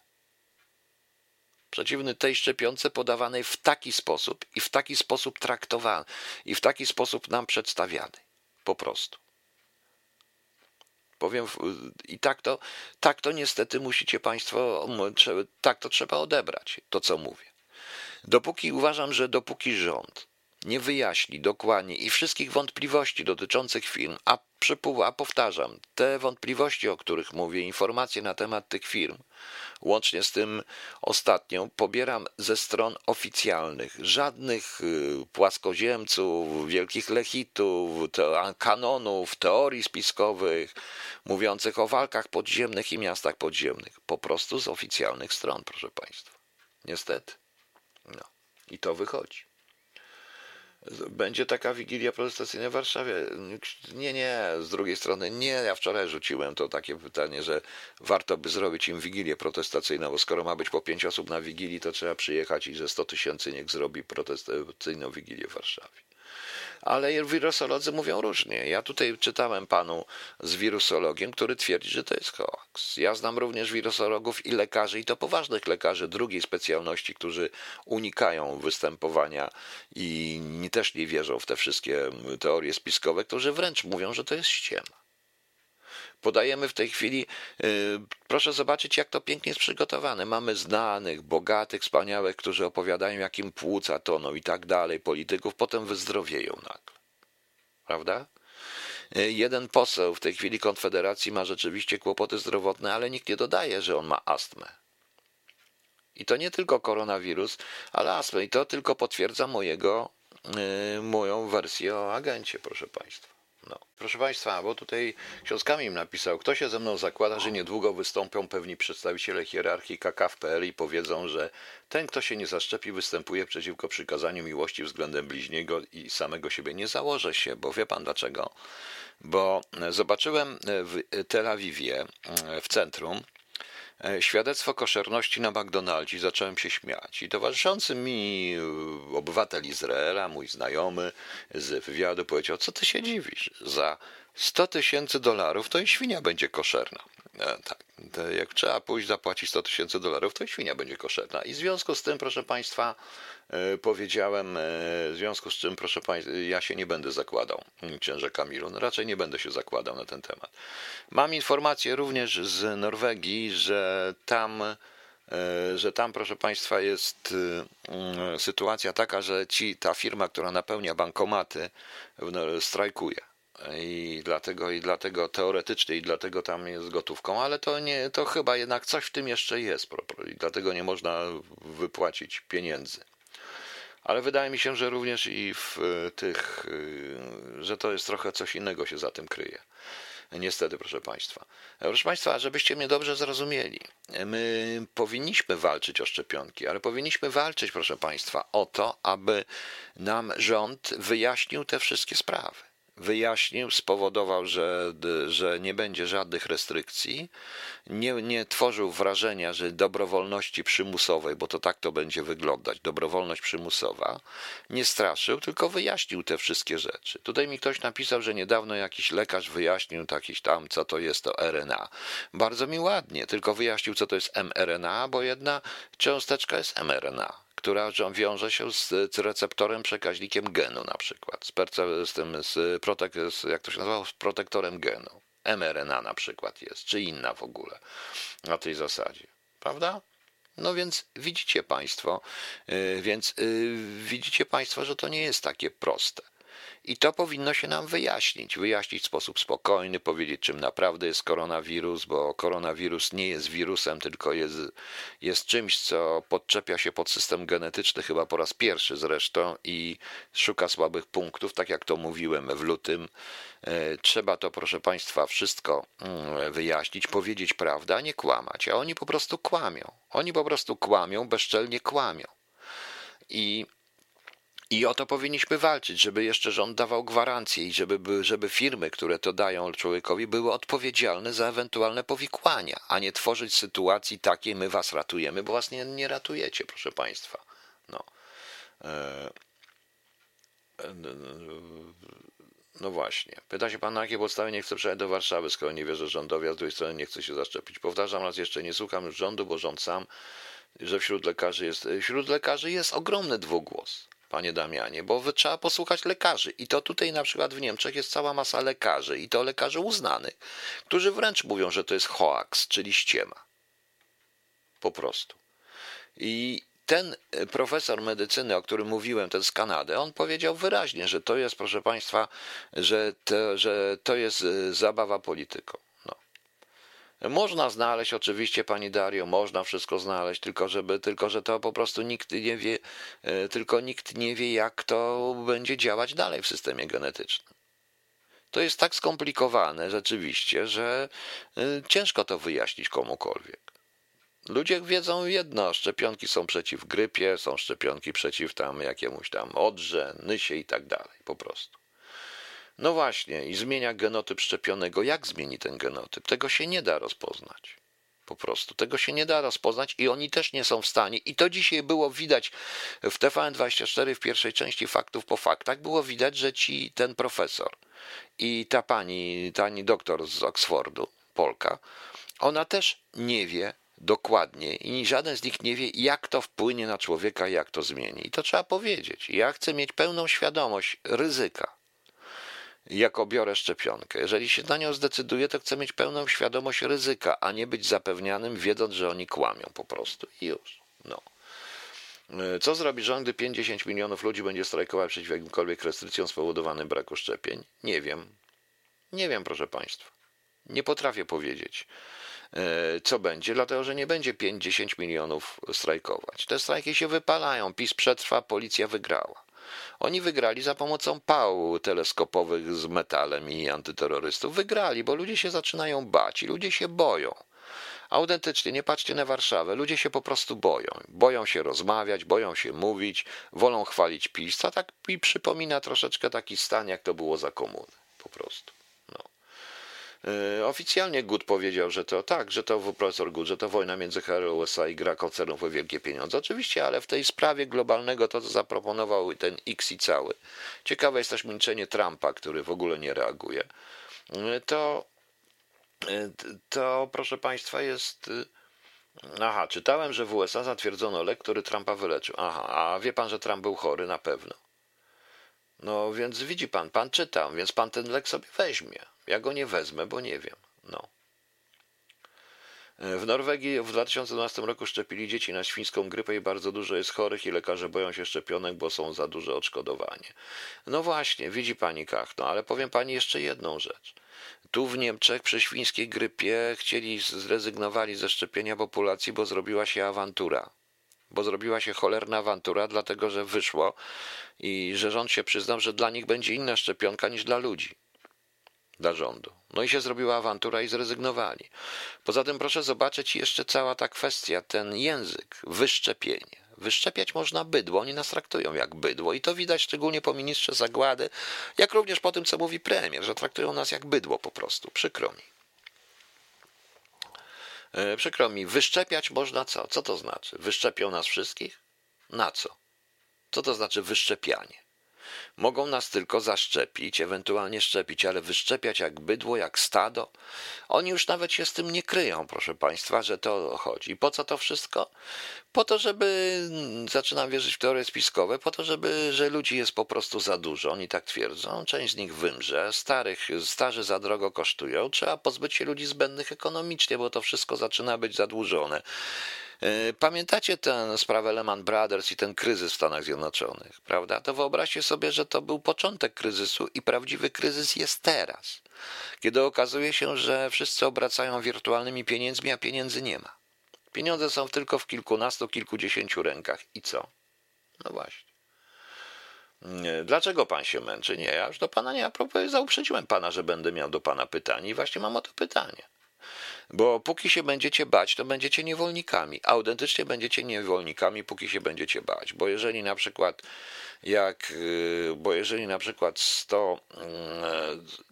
Przeciwny tej szczepionce podawanej w taki sposób i w taki sposób traktowanej i w taki sposób nam przedstawianej. Po prostu. Powiem, i tak to, tak to niestety musicie Państwo, tak to trzeba odebrać, to co mówię. Dopóki uważam, że dopóki rząd nie wyjaśni dokładnie i wszystkich wątpliwości dotyczących firm, a, a powtarzam, te wątpliwości, o których mówię, informacje na temat tych firm, łącznie z tym ostatnią, pobieram ze stron oficjalnych. Żadnych y, płaskoziemców, wielkich lechitów, kanonów, teorii spiskowych, mówiących o walkach podziemnych i miastach podziemnych. Po prostu z oficjalnych stron, proszę Państwa. Niestety. No. I to wychodzi będzie taka wigilia protestacyjna w Warszawie. Nie, nie, z drugiej strony nie. Ja wczoraj rzuciłem to takie pytanie, że warto by zrobić im wigilię protestacyjną, bo skoro ma być po pięć osób na wigilii, to trzeba przyjechać i że 100 tysięcy niech zrobi protestacyjną wigilię w Warszawie ale wirusolodzy mówią różnie. Ja tutaj czytałem panu z wirusologiem, który twierdzi, że to jest hoax. Ja znam również wirusologów i lekarzy, i to poważnych lekarzy drugiej specjalności, którzy unikają występowania i też nie wierzą w te wszystkie teorie spiskowe, którzy wręcz mówią, że to jest ściema podajemy w tej chwili. Y, proszę zobaczyć, jak to pięknie jest przygotowane. Mamy znanych, bogatych, wspaniałych, którzy opowiadają, jakim płuca toną i tak dalej, polityków, potem wyzdrowieją nagle. Prawda? Y, jeden poseł w tej chwili Konfederacji ma rzeczywiście kłopoty zdrowotne, ale nikt nie dodaje, że on ma astmę. I to nie tylko koronawirus, ale astmę. I to tylko potwierdza mojego, yy, moją wersję o agencie, proszę Państwa. No. Proszę Państwa, bo tutaj ksiądz Kamil napisał, kto się ze mną zakłada, że niedługo wystąpią pewni przedstawiciele hierarchii KK w PL i powiedzą, że ten, kto się nie zaszczepi, występuje przeciwko przykazaniu miłości względem bliźniego i samego siebie. Nie założę się, bo wie Pan dlaczego? Bo zobaczyłem w Tel Awiwie, w centrum, świadectwo koszerności na McDonaldzie zacząłem się śmiać. I towarzyszący mi e, obywatel Izraela, mój znajomy z wywiadu powiedział, co ty się dziwisz? Za 100 tysięcy dolarów to i świnia będzie koszerna. E, tak, jak trzeba pójść zapłacić 100 tysięcy dolarów, to i świnia będzie koszerna. I w związku z tym, proszę Państwa, e, powiedziałem, e, w związku z czym, proszę Państwa, ja się nie będę zakładał, księże Kamilu, no raczej nie będę się zakładał na ten temat. Mam informację również z Norwegii, że tam że tam, proszę Państwa, jest sytuacja taka, że ci, ta firma, która napełnia bankomaty, strajkuje i dlatego, i dlatego teoretycznie i dlatego tam jest gotówką, ale to nie, to chyba jednak coś w tym jeszcze jest i dlatego nie można wypłacić pieniędzy. Ale wydaje mi się, że również i w tych, y, że to jest trochę coś innego się za tym kryje. Niestety, proszę Państwa. Proszę Państwa, żebyście mnie dobrze zrozumieli, my powinniśmy walczyć o szczepionki, ale powinniśmy walczyć, proszę Państwa, o to, aby nam rząd wyjaśnił te wszystkie sprawy wyjaśnił, spowodował, że, że nie będzie żadnych restrykcji, nie, nie tworzył wrażenia, że dobrowolności przymusowej, bo to tak to będzie wyglądać, dobrowolność przymusowa, nie straszył, tylko wyjaśnił te wszystkie rzeczy. Tutaj mi ktoś napisał, że niedawno jakiś lekarz wyjaśnił takiś tam, co to jest to RNA. Bardzo mi ładnie, tylko wyjaśnił, co to jest mRNA, bo jedna cząsteczka jest mRNA która wiąże się z receptorem przekaźnikiem genu na przykład, z, perce, z tym, z, protek, z jak to się nazywa, z protektorem genu. mRNA na przykład jest, czy inna w ogóle na tej zasadzie, prawda? No więc widzicie Państwo, yy, więc yy, widzicie Państwo, że to nie jest takie proste. I to powinno się nam wyjaśnić, wyjaśnić w sposób spokojny, powiedzieć, czym naprawdę jest koronawirus, bo koronawirus nie jest wirusem, tylko jest, jest czymś, co podczepia się pod system genetyczny, chyba po raz pierwszy zresztą, i szuka słabych punktów, tak jak to mówiłem w lutym. E, trzeba to, proszę Państwa, wszystko mm, wyjaśnić, powiedzieć prawdę, a nie kłamać. A oni po prostu kłamią. Oni po prostu kłamią, bezczelnie kłamią. I i o to powinniśmy walczyć, żeby jeszcze rząd dawał gwarancje i żeby, żeby firmy, które to dają człowiekowi, były odpowiedzialne za ewentualne powikłania, a nie tworzyć sytuacji takiej, my was ratujemy, bo was nie, nie ratujecie, proszę państwa. No. E, e, no właśnie. Pyta się pan, na jakiej podstawie nie chce przyjechać do Warszawy, skoro nie wierzę rządowi, a z drugiej strony nie chce się zaszczepić. Powtarzam raz jeszcze, nie słucham już rządu, bo rząd sam, że wśród lekarzy jest, wśród lekarzy jest ogromny dwugłos panie Damianie, bo trzeba posłuchać lekarzy. I to tutaj na przykład w Niemczech jest cała masa lekarzy, i to lekarzy uznanych, którzy wręcz mówią, że to jest hoax, czyli ściema. Po prostu. I ten e, profesor medycyny, o którym mówiłem, ten z Kanady, on powiedział wyraźnie, że to jest, proszę Państwa, że to, że to jest e, zabawa polityką. Można znaleźć oczywiście, pani Dario, można wszystko znaleźć, tylko, żeby, tylko że to po prostu nikt nie wie, e, tylko nikt nie wie, jak to będzie działać dalej w systemie genetycznym. To jest tak skomplikowane rzeczywiście, że e, ciężko to wyjaśnić komukolwiek. Ludzie wiedzą jedno, szczepionki są przeciw grypie, są szczepionki przeciw tam jakiemuś tam odrze, nysie i tak dalej, po prostu. No właśnie, i zmienia genotyp szczepionego. Jak zmieni ten genotyp? Tego się nie da rozpoznać. Po prostu tego się nie da rozpoznać i oni też nie są w stanie. I to dzisiaj było widać w TVN24 w pierwszej części faktów po faktach. Było widać, że ci ten profesor i ta pani, pani doktor z Oxfordu, Polka, ona też nie wie, dokładnie i żaden z nich nie wie, jak to wpłynie na człowieka, jak to zmieni. I to trzeba powiedzieć. Ja chcę mieć pełną świadomość ryzyka jako biorę szczepionkę. Jeżeli się na nią zdecyduję, to chcę mieć pełną świadomość ryzyka, a nie być zapewnianym, wiedząc, że oni kłamią po prostu. I już. No. E, co zrobi rząd, gdy 50 milionów ludzi będzie strajkować przeciw jakimkolwiek restrykcjom spowodowanym braku szczepień? Nie wiem. Nie wiem, proszę Państwa. Nie potrafię powiedzieć, e, co będzie, dlatego że nie będzie 50 milionów strajkować. Te strajki się wypalają, PiS przetrwa, policja wygrała. Oni wygrali za pomocą pał teleskopowych z metalem i antyterrorystów. Wygrali, bo ludzie się zaczynają bać i ludzie się boją. Autentycznie, nie patrzcie na Warszawę. Ludzie się po prostu boją. Boją się rozmawiać, boją się mówić, wolą chwalić PiS. A tak mi przypomina troszeczkę taki stan, jak to było za komuny. Po prostu. Yy, oficjalnie Good powiedział, że to tak, że to profesor Good, że to wojna między HR USA i gra koncernów o wielkie pieniądze. Oczywiście, ale w tej sprawie globalnego to, co zaproponował ten X i cały. Ciekawe jest też milczenie Trumpa, który w ogóle nie reaguje. Yy, to Y, to proszę Państwa jest. Aha, czytałem, że w USA zatwierdzono lek, który Trumpa wyleczył. Aha, a wie Pan, że Trump był chory na pewno. No więc widzi Pan, Pan czytam, więc Pan ten lek sobie weźmie. Ja go nie wezmę, bo nie wiem. No. W Norwegii w 2012 roku szczepili dzieci na świńską grypę i bardzo dużo jest chorych i lekarze boją się szczepionek, bo są za duże odszkodowanie. No właśnie, widzi pani Kachno, ale powiem pani jeszcze jedną rzecz. Tu w Niemczech przy świńskiej grypie chcieli, zrezygnowali ze szczepienia populacji, bo zrobiła się awantura. Bo zrobiła się cholerna awantura, dlatego że wyszło i że rząd się przyznał, że dla nich będzie inna szczepionka niż dla ludzi dla rządu. No i się zrobiła awantura i zrezygnowali. Poza tym proszę zobaczyć jeszcze cała ta kwestia, ten język, wyszczepienie. Wyszczepiać można bydło, oni nas traktują jak bydło i to widać szczególnie po ministrze Zagłady, jak również po tym, co mówi premier, że traktują nas jak bydło po prostu. Przykro mi. E, przykro mi, wyszczepiać można co? Co to znaczy? Wyszczepią nas wszystkich? Na co? Co to znaczy wyszczepianie? Mogą nas tylko zaszczepić, ewentualnie szczepić, ale wyszczepiać jak bydło, jak stado. Oni już nawet się z tym nie kryją, proszę Państwa, że to chodzi. Po co to wszystko? Po to, żeby, zaczynam wierzyć w teorie spiskowe, po to, żeby, że ludzi jest po prostu za dużo. Oni tak twierdzą. Część z nich wymrze, starych, starzy za drogo kosztują. Trzeba pozbyć się ludzi zbędnych ekonomicznie, bo to wszystko zaczyna być zadłużone. E, pamiętacie tę sprawę Lehman Brothers i ten kryzys w Stanach Zjednoczonych, prawda? To wyobraźcie sobie, że to był początek kryzysu i prawdziwy kryzys jest teraz, kiedy okazuje się, że wszyscy obracają wirtualnymi pieniędzmi, a pieniędzy nie ma. Pieniądze są tylko w kilkunastu, kilkudziesięciu rękach. I co? No właśnie. Dlaczego pan się męczy? Nie, ja już do pana nie, a propos, zauprzedziłem pana, że będę miał do pana pytanie i właśnie mam o to pytanie. Bo póki się będziecie bać, to będziecie niewolnikami. Autentycznie będziecie niewolnikami, póki się będziecie bać. Bo jeżeli na przykład jak, y, bo jeżeli na przykład 100,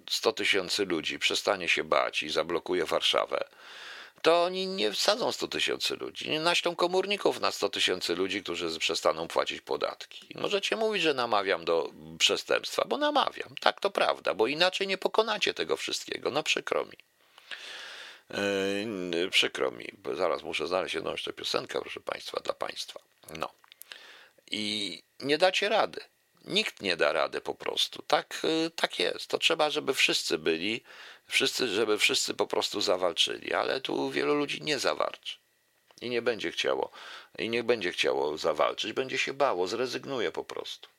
100 y, tysięcy ludzi przestanie się bać i zablokuje Warszawę, to oni nie wsadzą 100 tysięcy ludzi. Nie naślą komórników na 100 tysięcy ludzi, którzy przestaną płacić podatki. Możecie mówić, że namawiam do przestępstwa, bo namawiam. Tak, to prawda, bo inaczej nie pokonacie tego wszystkiego. No przykro mi. Yy, przykro mi, bo zaraz muszę znaleźć jedną jeszcze piosenkę, proszę Państwa, dla Państwa. No. I nie dacie rady. Nikt nie da rady po prostu. Tak, yy, tak jest. To trzeba, żeby wszyscy byli, wszyscy, żeby wszyscy po prostu zawalczyli, ale tu wielu ludzi nie zawalczy. I nie będzie chciało, i nie będzie chciało zawalczyć, będzie się bało, zrezygnuje po prostu.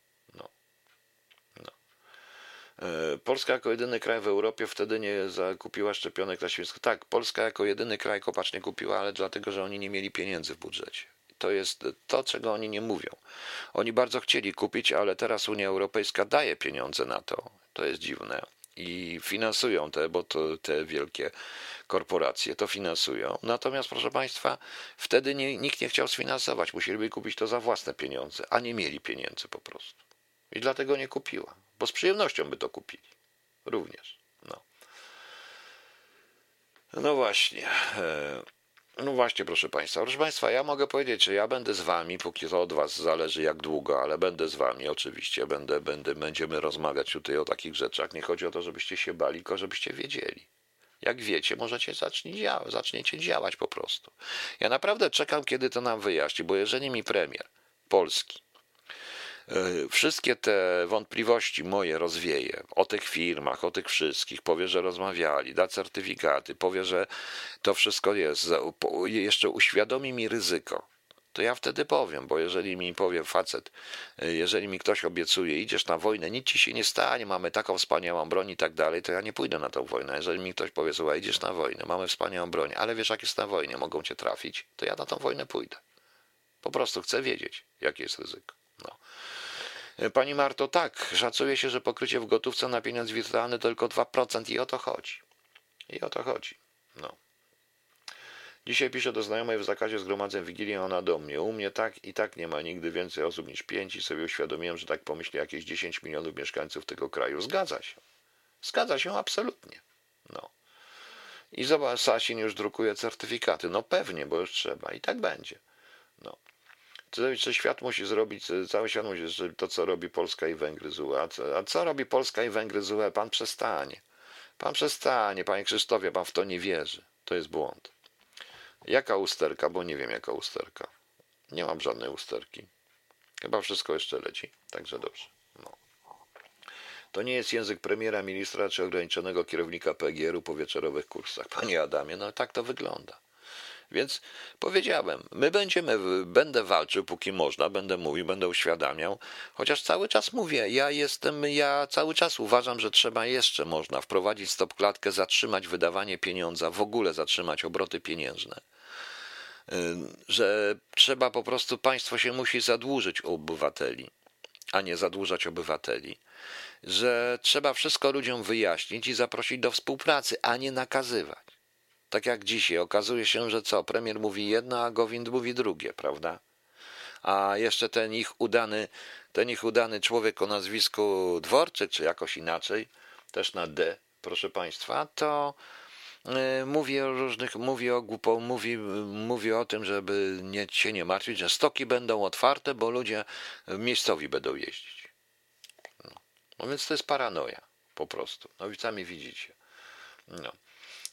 E, Polska jako jedyny kraj w Europie wtedy nie zakupiła szczepionek na świństwo. Tak, Polska jako jedyny kraj kopacz nie kupiła, ale dlatego, że oni nie mieli pieniędzy w budżecie. To jest to, czego oni nie mówią. Oni bardzo chcieli kupić, ale teraz Unia Europejska daje pieniądze na to. To jest dziwne. I finansują te, bo to te wielkie korporacje to finansują. Natomiast, proszę Państwa, wtedy nie, nikt nie chciał sfinansować. Musieliby kupić to za własne pieniądze, a nie mieli pieniędzy po prostu. I dlatego nie kupiła bo z przyjemnością by to kupili. Również. No, no właśnie. E, no właśnie, proszę Państwa. Proszę Państwa, ja mogę powiedzieć, że ja będę z Wami, póki to od Was zależy jak długo, ale będę z Wami oczywiście. Będę, będę, będziemy rozmawiać tutaj o takich rzeczach. Nie chodzi o to, żebyście się bali, tylko żebyście wiedzieli. Jak wiecie, możecie zacznie działa, zaczniecie działać po prostu. Ja naprawdę czekam, kiedy to nam wyjaśni, bo jeżeli mi premier Polski wszystkie te wątpliwości moje rozwieje o tych firmach, o tych wszystkich, powie, że rozmawiali, da certyfikaty, powie, że to wszystko jest, jeszcze uświadomi mi ryzyko, to ja wtedy powiem, bo jeżeli mi powie facet, e, jeżeli mi ktoś obiecuje, idziesz na wojnę, nic ci się nie stanie, mamy taką wspaniałą broń i tak dalej, to ja nie pójdę na tą wojnę. Jeżeli mi ktoś powie, słuchaj, idziesz na wojnę, mamy wspaniałą broń, ale wiesz, jak jest na wojnie, mogą cię trafić, to ja na tą wojnę pójdę. Po prostu chcę wiedzieć, jakie jest ryzyko. Pani Marto, tak, szacuje się, że pokrycie w gotówce na pieniądz wirtualny to tylko 2% i o to chodzi. I o to chodzi. No. Dzisiaj piszę do znajomej w zakazie zgromadzeń Wigilię, ona do mnie. U mnie tak i tak nie ma nigdy więcej osób niż pięć i sobie uświadomiłem, że tak pomyśli jakieś 10 milionów mieszkańców tego kraju. Zgadza się. Zgadza się absolutnie. No. I zobacz, Sasin już drukuje certyfikaty. No pewnie, bo już trzeba. I tak będzie. No. Czy świat musi zrobić, cały świat musi zrobić to, co robi Polska i Węgry z UE. A co, a co robi Polska i Węgry z UE? Pan przestanie. Pan przestanie, panie Krzysztofie, pan w to nie wierzy. To jest błąd. Jaka usterka? Bo nie wiem, jaka usterka. Nie mam żadnej usterki. Chyba wszystko jeszcze leci. Także dobrze. No. To nie jest język premiera, ministra czy ograniczonego kierownika PGR-u po wieczorowych kursach. Panie Adamie, no tak to wygląda. Więc powiedziałem, my będziemy, będę walczył póki można, będę mówił, będę uświadamiał, chociaż cały czas mówię, ja jestem, ja cały czas uważam, że trzeba jeszcze można wprowadzić stopklatkę, zatrzymać wydawanie pieniądza, w ogóle zatrzymać obroty pieniężne. Że trzeba po prostu, państwo się musi zadłużyć u obywateli, a nie zadłużać obywateli. Że trzeba wszystko ludziom wyjaśnić i zaprosić do współpracy, a nie nakazywać. Tak jak dzisiaj okazuje się, że co, premier mówi jedno, a Gowind mówi drugie, prawda? A jeszcze ten ich udany, ten ich udany człowiek o nazwisku Dworczyk, czy jakoś inaczej, też na D, proszę państwa, to yy, mówi o różnych, mówi o głupo, mówi, mówi o tym, żeby nie, się nie martwić, że stoki będą otwarte, bo ludzie miejscowi będą jeździć. No, no więc to jest paranoja, po prostu. No i sami widzicie. No.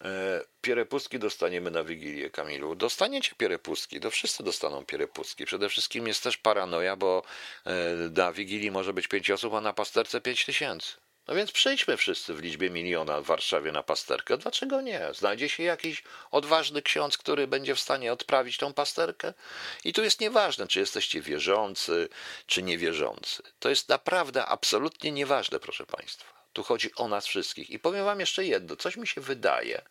E, pierepustki dostaniemy na Wigilię, Kamilu. Dostaniecie pierepustki, to wszyscy dostaną pierepustki. Przede wszystkim jest też paranoja, bo e, na Wigilii może być pięć osób, a na pasterce pięć tysięcy. No więc przyjdźmy wszyscy w liczbie miliona w Warszawie na pasterkę. Dlaczego nie? Znajdzie się jakiś odważny ksiądz, który będzie w stanie odprawić tą pasterkę? I tu jest nieważne, czy jesteście wierzący, czy niewierzący. To jest naprawdę absolutnie nieważne, proszę Państwa. Tu chodzi o nas wszystkich. I powiem Wam jeszcze jedno. Coś mi się wydaje,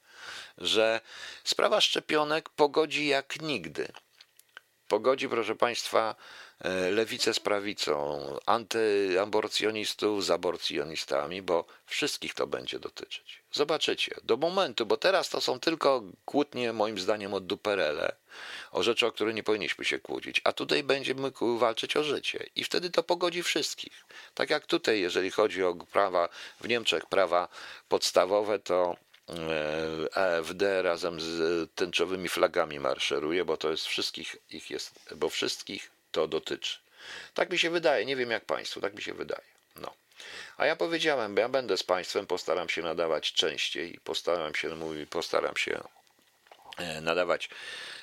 że sprawa szczepionek pogodzi jak nigdy. Pogodzi, proszę Państwa, lewicę z prawicą, antyaborcjonistów z aborcjonistami, bo wszystkich to będzie dotyczyć. Zobaczycie, do momentu, bo teraz to są tylko kłótnie, moim zdaniem, o duperele, o rzeczy, o które nie powinniśmy się kłócić, a tutaj będziemy walczyć o życie i wtedy to pogodzi wszystkich. Tak jak tutaj, jeżeli chodzi o prawa, w Niemczech prawa podstawowe, to AfD e razem z tęczowymi flagami maszeruje, bo to jest wszystkich ich jest, bo wszystkich to dotyczy. Tak mi się wydaje, nie wiem jak Państwu, tak mi się wydaje. No. A ja powiedziałem, ja będę z Państwem, postaram się nadawać częściej, postaram się, mówi, postaram się e, nadawać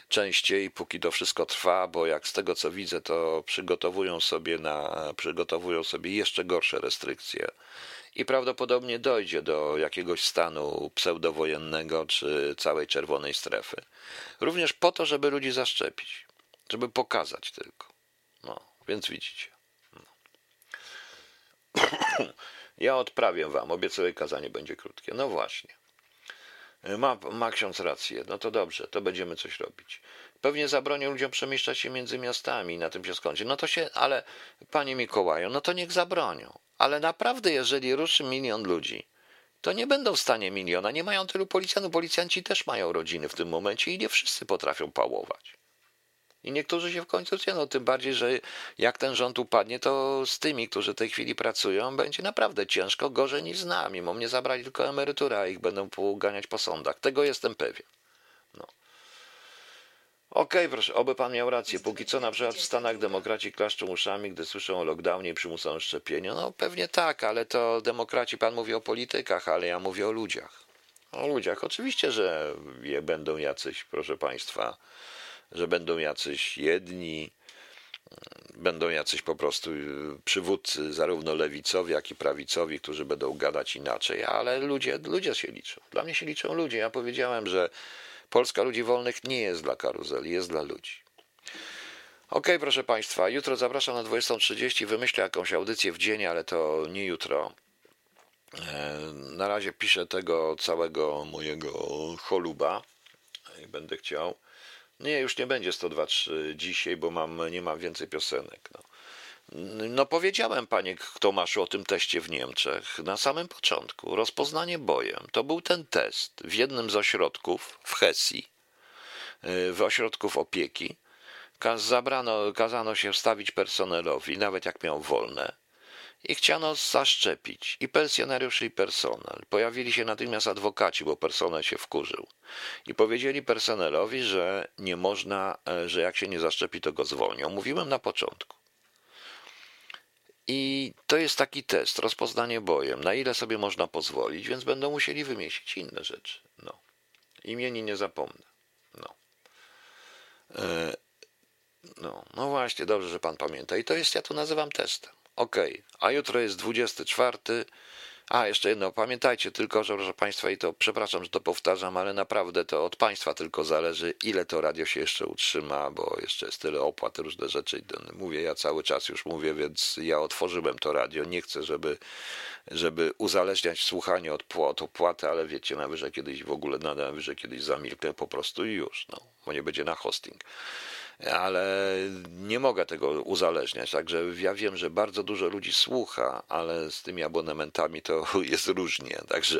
częściej, póki to wszystko trwa, bo jak z tego co widzę, to przygotowują sobie na, przygotowują sobie jeszcze gorsze restrykcje i prawdopodobnie dojdzie do jakiegoś stanu pseudowojennego czy całej czerwonej strefy. Również po to, żeby ludzi zaszczepić, żeby pokazać tylko. No, więc widzicie. No. [COUGHS] Ja odprawię wam, obiecuję, kazanie będzie krótkie. No właśnie. Ma, ma ksiądz rację, no to dobrze, to będziemy coś robić. Pewnie zabronią ludziom przemieszczać się między miastami, na tym się skończy. No to się, ale panie Mikołaju, no to niech zabronią. Ale naprawdę, jeżeli ruszy milion ludzi, to nie będą w stanie miliona. Nie mają tylu policjantów. Policjanci też mają rodziny w tym momencie i nie wszyscy potrafią pałować. I niektórzy się w końcu no tym bardziej, że jak ten rząd upadnie, to z tymi, którzy w tej chwili pracują, będzie naprawdę ciężko, gorzej niż z nami. Bo mnie zabrali tylko emeryturę, a ich będą poganiać po sądach. Tego jestem pewien. No. Okej, okay, proszę, oby pan miał rację. Póki co na przykład w Stanach demokraci klaszczą uszami, gdy słyszą o lockdownie i przymusowym szczepieniu. No pewnie tak, ale to demokraci, pan mówi o politykach, ale ja mówię o ludziach. O ludziach. Oczywiście, że je będą jacyś, proszę państwa, że będą jacyś jedni, będą jacyś po prostu przywódcy, zarówno lewicowi, jak i prawicowi, którzy będą gadać inaczej, ale ludzie, ludzie się liczą. Dla mnie się liczą ludzie. Ja powiedziałem, że Polska ludzi wolnych nie jest dla karuzeli, jest dla ludzi. Ok, proszę Państwa, jutro zapraszam na 20.30. Wymyślę jakąś audycję w dzień, ale to nie jutro. E, na razie piszę tego całego mojego choluba. Będę chciał. Nie, już nie będzie 102.3 dzisiaj, bo mam, nie mam więcej piosenek. No. No powiedziałem panie Tomaszu o tym teście w Niemczech na samym początku. Rozpoznanie bojem. To był ten test w jednym z ośrodków w Hesji, w ośrodków opieki. Zabrano, kazano się wstawić personelowi, nawet jak miał wolne i chciano zaszczepić i pensjonariusz, i personel. Pojawili się natychmiast adwokaci, bo personel się wkurzył. I powiedzieli personelowi, że nie można, e, że jak się nie zaszczepi, to go zwolnią. Mówiłem na początku. I to jest taki test, rozpoznanie bojem, na ile sobie można pozwolić, więc będą musieli wymieścić inne rzeczy. No. Imieni nie zapomnę. No. E, no, no właśnie, dobrze, że pan pamięta. I to jest, ja to nazywam testem. OK, a jutro jest 24. A, jeszcze jedno, pamiętajcie tylko, że proszę Państwa, i to przepraszam, że to powtarzam, ale naprawdę to od Państwa tylko zależy, ile to radio się jeszcze utrzyma, bo jeszcze jest tyle opłat, różne rzeczy. Mówię, ja cały czas już mówię, więc ja otworzyłem to radio. Nie chcę, żeby, żeby uzależniać słuchanie od, opłaty, ale wiecie, najwyżej kiedyś w ogóle, najwyżej kiedyś zamilknę po prostu i już, no, bo nie będzie na hosting ale nie mogę tego uzależniać. Także ja wiem, że bardzo dużo ludzi słucha, ale z tymi abonamentami to [LAUGHS] jest różnie. Także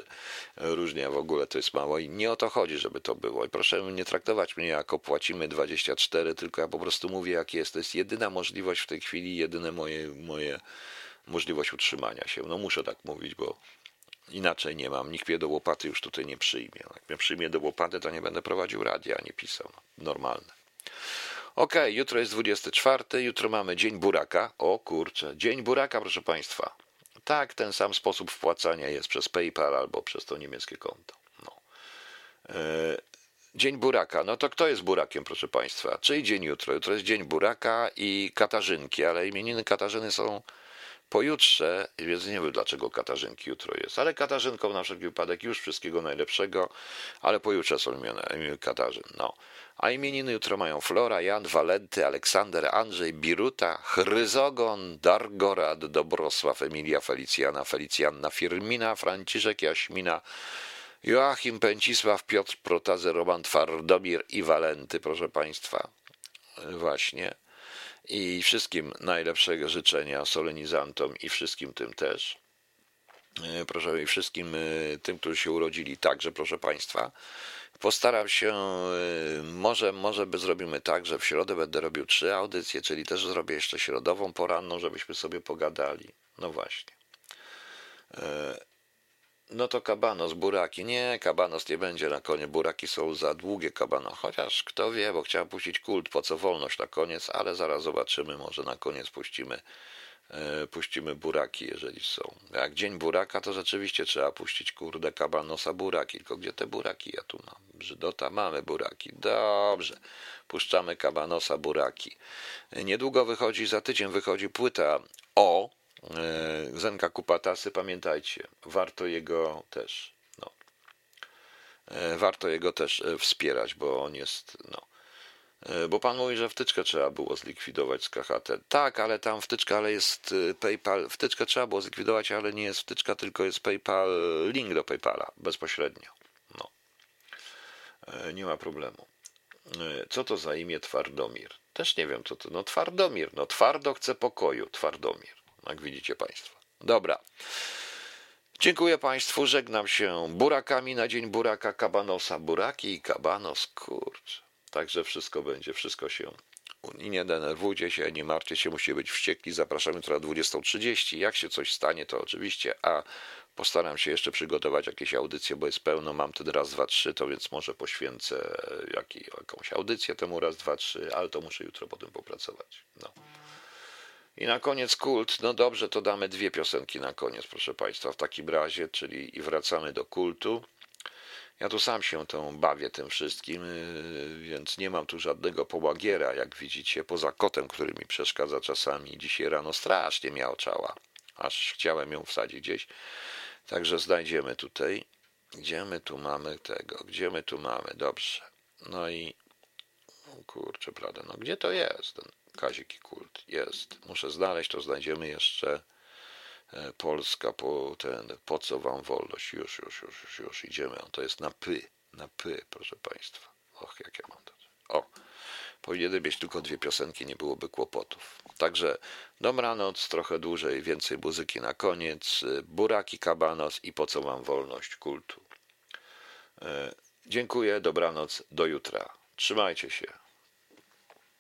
różnie w ogóle to jest mało i nie o to chodzi, żeby to było. I proszę nie traktować mnie jako płacimy 24, tylko ja po prostu mówię, jak jest. To jest jedyna możliwość w tej chwili, jedyne moje, moje możliwość utrzymania się. No muszę tak mówić, bo inaczej nie mam. Nikt mnie do łopaty już tutaj nie przyjmie. Jak mnie przyjmie do łopaty, to nie będę prowadził radia, ani pisał. Normalne. Ok, jutro jest 24, jutro mamy Dzień Buraka. O kurczę, Dzień Buraka, proszę Państwa. Tak, ten sam sposób wpłacania jest przez PayPal albo przez to niemieckie konto. No. E, dzień Buraka. No to kto jest Burakiem, proszę Państwa? Czyli dzień jutro? Jutro jest Dzień Buraka i Katarzynki, ale imieniny Katarzyny są pojutrze, więc nie wiem dlaczego Katarzynki jutro jest, ale Katarzynką na wszelki wypadek już wszystkiego najlepszego, ale pojutrze są imiona Katarzyn. No. A imieniny jutro mają Flora, Jan, Walenty, Aleksander, Andrzej, Biruta, Chryzogon, Dargorad, Dobrosław, Emilia, Felicjana, Felicjanna, Firmina, Franciszek, Jaśmina, Joachim, Pęcisław, Piotr, Protazy, Roman, Twardomir i Walenty, proszę Państwa. Właśnie i wszystkim najlepszego życzenia solenizantom i wszystkim tym też. E, proszę i wszystkim e, tym, którzy się urodzili także, proszę Państwa. Postaram się, e, może, może by zrobimy tak, że w środę będę robił trzy audycje, czyli też zrobię jeszcze środową poranną, żebyśmy sobie pogadali. No właśnie. No to kabanos, buraki. Nie, kabanos nie będzie na koniec. Buraki są za długie kabano. Chociaż kto wie, bo chciałem puścić kult, po co wolność na koniec, ale zaraz zobaczymy. Może na koniec puścimy, puścimy buraki, jeżeli są. Jak dzień buraka, to rzeczywiście trzeba puścić, kurde, kabanosa buraki. Tylko gdzie te buraki ja tu mam? Brzydota, mamy buraki. Dobrze. Puszczamy kabanosa buraki. Niedługo wychodzi, za tydzień wychodzi płyta o E, Zenka Kupatasy, pamiętajcie, warto jego też, no, e, warto jego też e, wspierać, bo on jest, no, bo pan mówi, że wtyczkę trzeba było zlikwidować z KHT. Tak, ale tam wtyczka, ale jest PayPal. Wtyczkę trzeba było zlikwidować, ale nie jest wtyczka, tylko jest PayPal, link do PayPala bezpośrednio. No. Nie ma problemu. Co to za imię Twardomir? Też nie wiem, co to. No Twardomir. No twardo chce pokoju. Twardomir jak widzicie Państwo. Dobra. Dziękuję Państwu, żegnam się burakami na dzień buraka kabanosa. Buraki i kabanos, kurczę. Także wszystko będzie, wszystko się. I nie denerwujcie się, nie martwcie się, musicie być wściekli. Zapraszamy jutro na 20.30. Jak się coś stanie, to oczywiście. A postaram się jeszcze przygotować jakieś audycje, bo jest pełno. Mam ten raz, dwa, trzy, to więc może poświęcę jakąś audycję temu raz, dwa, trzy, ale to muszę jutro potem popracować. No. I na koniec kult. No dobrze, to damy dwie piosenki na koniec, proszę Państwa, w takim razie, czyli i wracamy do kultu. Ja tu sam się tą bawię tym wszystkim, y, więc nie mam tu żadnego połagiera, jak widzicie, poza kotem, który mi przeszkadza czasami. Dzisiaj rano strasznie miał czała, aż chciałem ją wsadzić gdzieś. Także znajdziemy tutaj. Gdzie my tu mamy tego? Gdzie my tu mamy? Dobrze. No i kurczę, prawda, no gdzie to jest? Ten Kazik i kult. Jest. Muszę znaleźć, to znajdziemy jeszcze Polska po ten, po co wam wolność? Już, już, już, już, już idziemy. To jest na py, na py, proszę Państwa. Och, jak ja mam to. O, Powinien mieć tylko dwie piosenki, nie byłoby kłopotów. Także dobranoc, trochę dłużej, więcej muzyki na koniec, y, buraki kabanos i po co mam wolność kultu. E, Dziękuję, dobranoc, do jutra. Trzymajcie się.